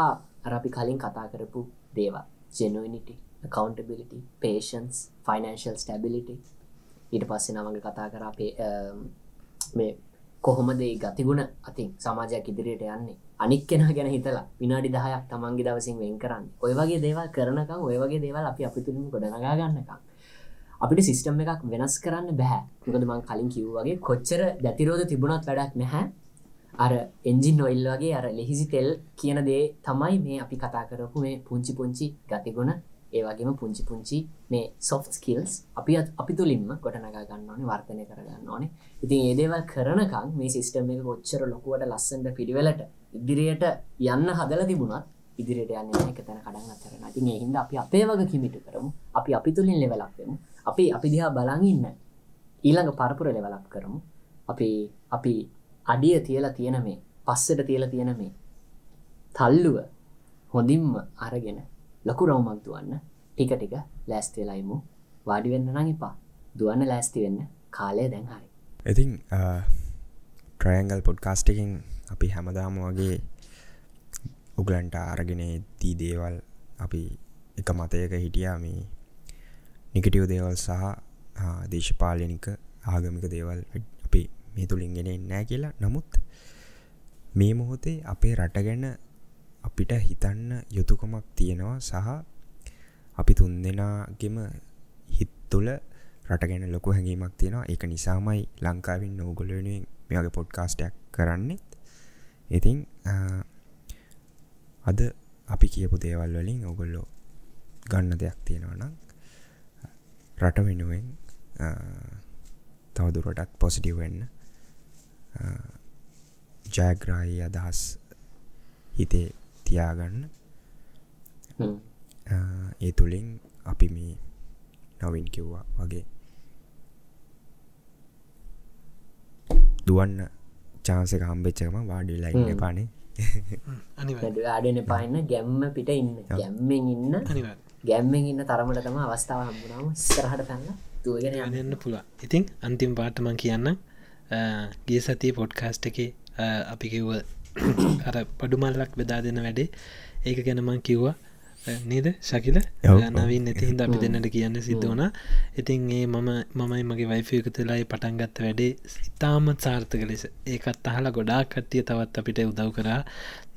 අර අපි කලින් කතා කරපු දේවා ජෙනුවනිටි accountability patience financial stability. ඊට පස්සේ නමඟ කතා කර අපේ මේ කොහොමද ගතිගුණ අතින් සමාජයක් ඉදිරියට යන්නේ. අනික් කෙන ගැන හිතලා විනාඩි දහයක් තමන්ගේ දවසින් වෙන් කරන්න. ඔය වගේ දේවල් කරනකම් ඔය වගේ දේවල් අපි අපි තුළින් ගොඩනගා ගන්නකම්. අපිට සිිස්ටම් එකක් වෙනස් කරන්න බැහැ මොකද මං කලින් කිව් වගේ කොච්චර දැතිරෝධ තිබුණත් වැඩක් නැහැ. අර එන්ජින් නොයිල් වගේ අර ලෙහිසි තෙල් කියන දේ තමයි මේ අපි කතා කරපු මේ පුංචි පුංචි ගතිගුණ. ඒවගේම පුංචි පුංචි මේ සොෆ් ස්කිල්ස් අපි අපි තුළින්ම ගොටනගා ගන්න ඕනේ වර්තනය කරගන්න ඕනේ. ඉතින් ඒදේවල් කරනකම් මේ සිිස්ටම් එක කොච්චර ලොකුවට ලස්සන්ට පිළිවෙලට ඉදිරියට යන්න හදල තිබුණත් ඉදිරියට යන්න එක තැන කඩන්න අතරන ඉතින් එහින්ද අපි අපේ වග කිමිට කරමු. අපි අපි තුළින් ලෙවලක්වෙමු අපි අපි දිහා බලඟඉන්න ඊළඟ පරපුර ලෙවලක් කරමු. අපි අපි අඩිය තියලා තියෙන මේ පස්සට තියල තියෙන මේ තල්ලුව හොඳින්ම අරගෙන ලොකු රවමක් දුවන්න. ටික ටික ලෑස්තිවෙලයිමු වාඩිවෙන්න නං එපා. දුවන්න ලෑස්ති වෙන්න. කාලය දැන් හරි. ඉතින් ට්‍රයන්ගල් පොඩ්කාස්ටිකින් අපි හැමදාම වගේ උගලන්ට අරගෙන දී දේවල් අපි එක මතයක හිටියා. මේ නිකටියෝ දේවල් සහ දේශපාලනික ආගමික දේවල් අපි මේ තුළින්ගෙන එන්නෑ කියලා. නමුත් මේ මොහොතේ අපේ රට ගැන අපිට හිතන්න යුතුකමක් තියෙනවා සහ අපි තුන් දෙනාගෙම හිත් තුළ රට ගැන ලොකු හැඟීමක් තියෙනවා. එක නිසාමයි ලංකාවින් නෝගොලනුවෙන් මේගේ පොඩ්කාස්ටයක් කරන්නෙත් ඉතින් අද අපි කියපු දේවල් වලින් ඔගොල්ලෝ ගන්න දෙයක් තියෙනවා නම් රට වෙනුවෙන් තවදුරටත් පොසිටිව් වෙන්න ජයග්‍රාහී අදහස් හිතේ තියාගන්න. ඒ තුළින් අපි මේ නවින් කිව්වා වගේ දුවන්න චාන්සක හම්බෙච්චකම වාඩිලයින්න පානේ ආඩන පාන්න ගැම්ම පිට ඉන්න. ගැම්මෙන් ඉන්න ගැම්මෙන් ඉන්න තරමට තම අවස්ථාව හම්බුණාව ස්තරහට පැන්න තුවගෙන යන්න. පුළා ඉතින් අන්තිම පාටමන් කියන්න ගිය සතිය පොඩ්කාස්ට් එක අපි කිව්ව අර පඩුමල්ලක් බෙදා දෙන වැඩේ ඒක ගැනමං කිව්වා. නේද ශකිල? නවින් නැති හිද අපි දෙන්නට කියන්න සිද්ධ වන ඉතින් ඒ මම මමයි මගේ වයිෆයක තුලායි පටන්ගත්ත වැඩේ ඉතාමත් සාර්ථක ලෙස. ඒකත් අහලා ගොඩා කට්ටිය තවත් අපිට උදව් කරා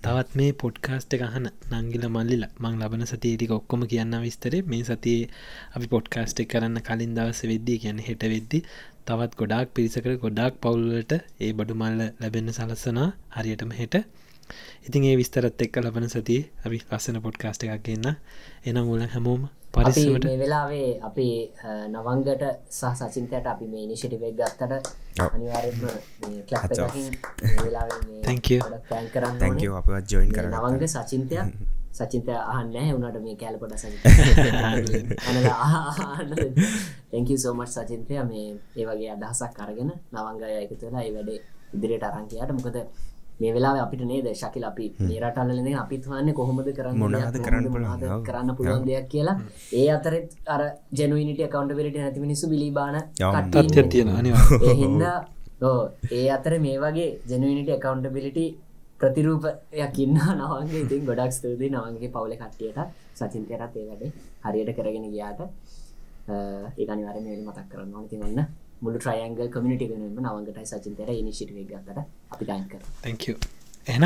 තවත් මේ පොඩ්කාස්ට එකහන නංගිල මල්ලිල මං ලබන සතියටික ඔක්කොම කියන්න විස්තරේ. මේ සතියේ අපි පොඩ්කාස්ට් කරන්න කලින් දවස වෙද්දී කියන්න හෙට වෙද්දි තවත් ගොඩාක් පිරිසකර ගොඩාක් පවුල්ලට ඒ බඩු මල්ල ලැබෙන්න සලස්සනා හරියටම හෙට. ඉතින් ඒ විස්තරත් එක්ක ලබන සති අපි පස්සන පොඩ්කාස්ට එකක් ගන්න. එනම් ූල හැමෝම පරිසට වෙලාවේ අපි නවංගට සහ සචින්තයට අපි මේ නිශිටිවෙක් ගත්තට අනිවාරම කරන්න අප ජොයින් කර නවංග සචින්තයක් සචින්ත අහන්න උනට මේ කෑලපොට තැක සෝමට සචින්තය. මේ ඒ වගේ අදහසක් කරගෙන නවංගය එක තුලා ඒ වැඩේ ඉදිරියට අරංකයාට මොකද මේ වෙලා අපිට නේද ශකිල අපි මේ රටල්ලන අපිත් වන්න කොහොමද කරන්න මොනද කරන්න කරන්න පුළුවන් දෙයක් කියලා. ඒ අතරත් අර ජනුවනිට කවන්ටවලට නැති මිනිසු බිලිබාන තත්ය තියෙන හිද ඒ අතර මේ වගේ ජනුවනිට කකවන්ටබිලිටි ප්‍රතිරූපයක් ඉන්න නවන්ගේ ඉතින් ගොඩක් ස්තුති නවන්ගේ පවුල කට්ටියට සචින්තයටත් ඒ වැඩේ හරියට කරගෙන ගියාට. ඒ අනිවාර මේලි මතක් කරන්න ඕනති ඔන්න මුළු ට්‍රයන්ගල් කමිටි වෙනම නවගටයි සචින්තර නිශිටව ගත්තට අපි ටයින්කර තැක එන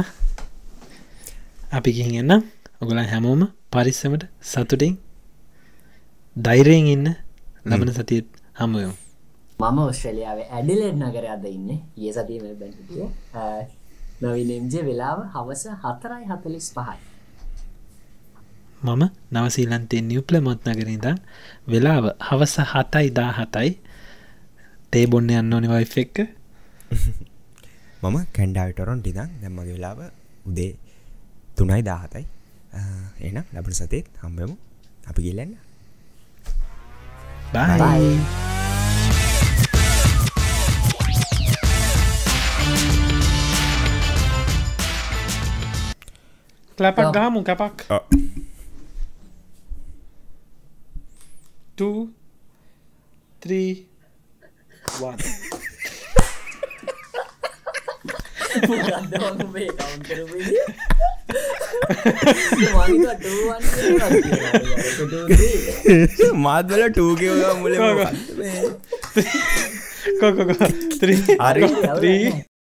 අපි ගිහින් එන්න. ඔගොල හැමෝම පරිස්සමට සතුටින් දෛරයෙන් ඉන්න ලබන සතියත් හමුයෝ මම ඔස්ට්‍රලියාව ඇඩිලෙඩ් නගර අද ඉන්න. ඒ සතිය බැටිය නවිනෙම්ජ වෙලාව හවස හතරයි හතලිස් පහයි. මම නවසීලන්තේ නිවප්ල මොත් නගරින්ද වෙලාව හවස හතයි දා හතයි තේ බොන්න යන්න ඕනි වයිෆ් එක්ක. මම කැන්ඩාවිටරොන් ටිදන් දැම්මගේ වෙලාව උදේ තුනයි දාහතයි. එන ලබන සතේත් හම්බමු. අපි ගිල්ලන්න. බයි කලපක් ගාමු කැපක් 2 3 one. මාත්වල ටූකව මුල කොකො. 3 3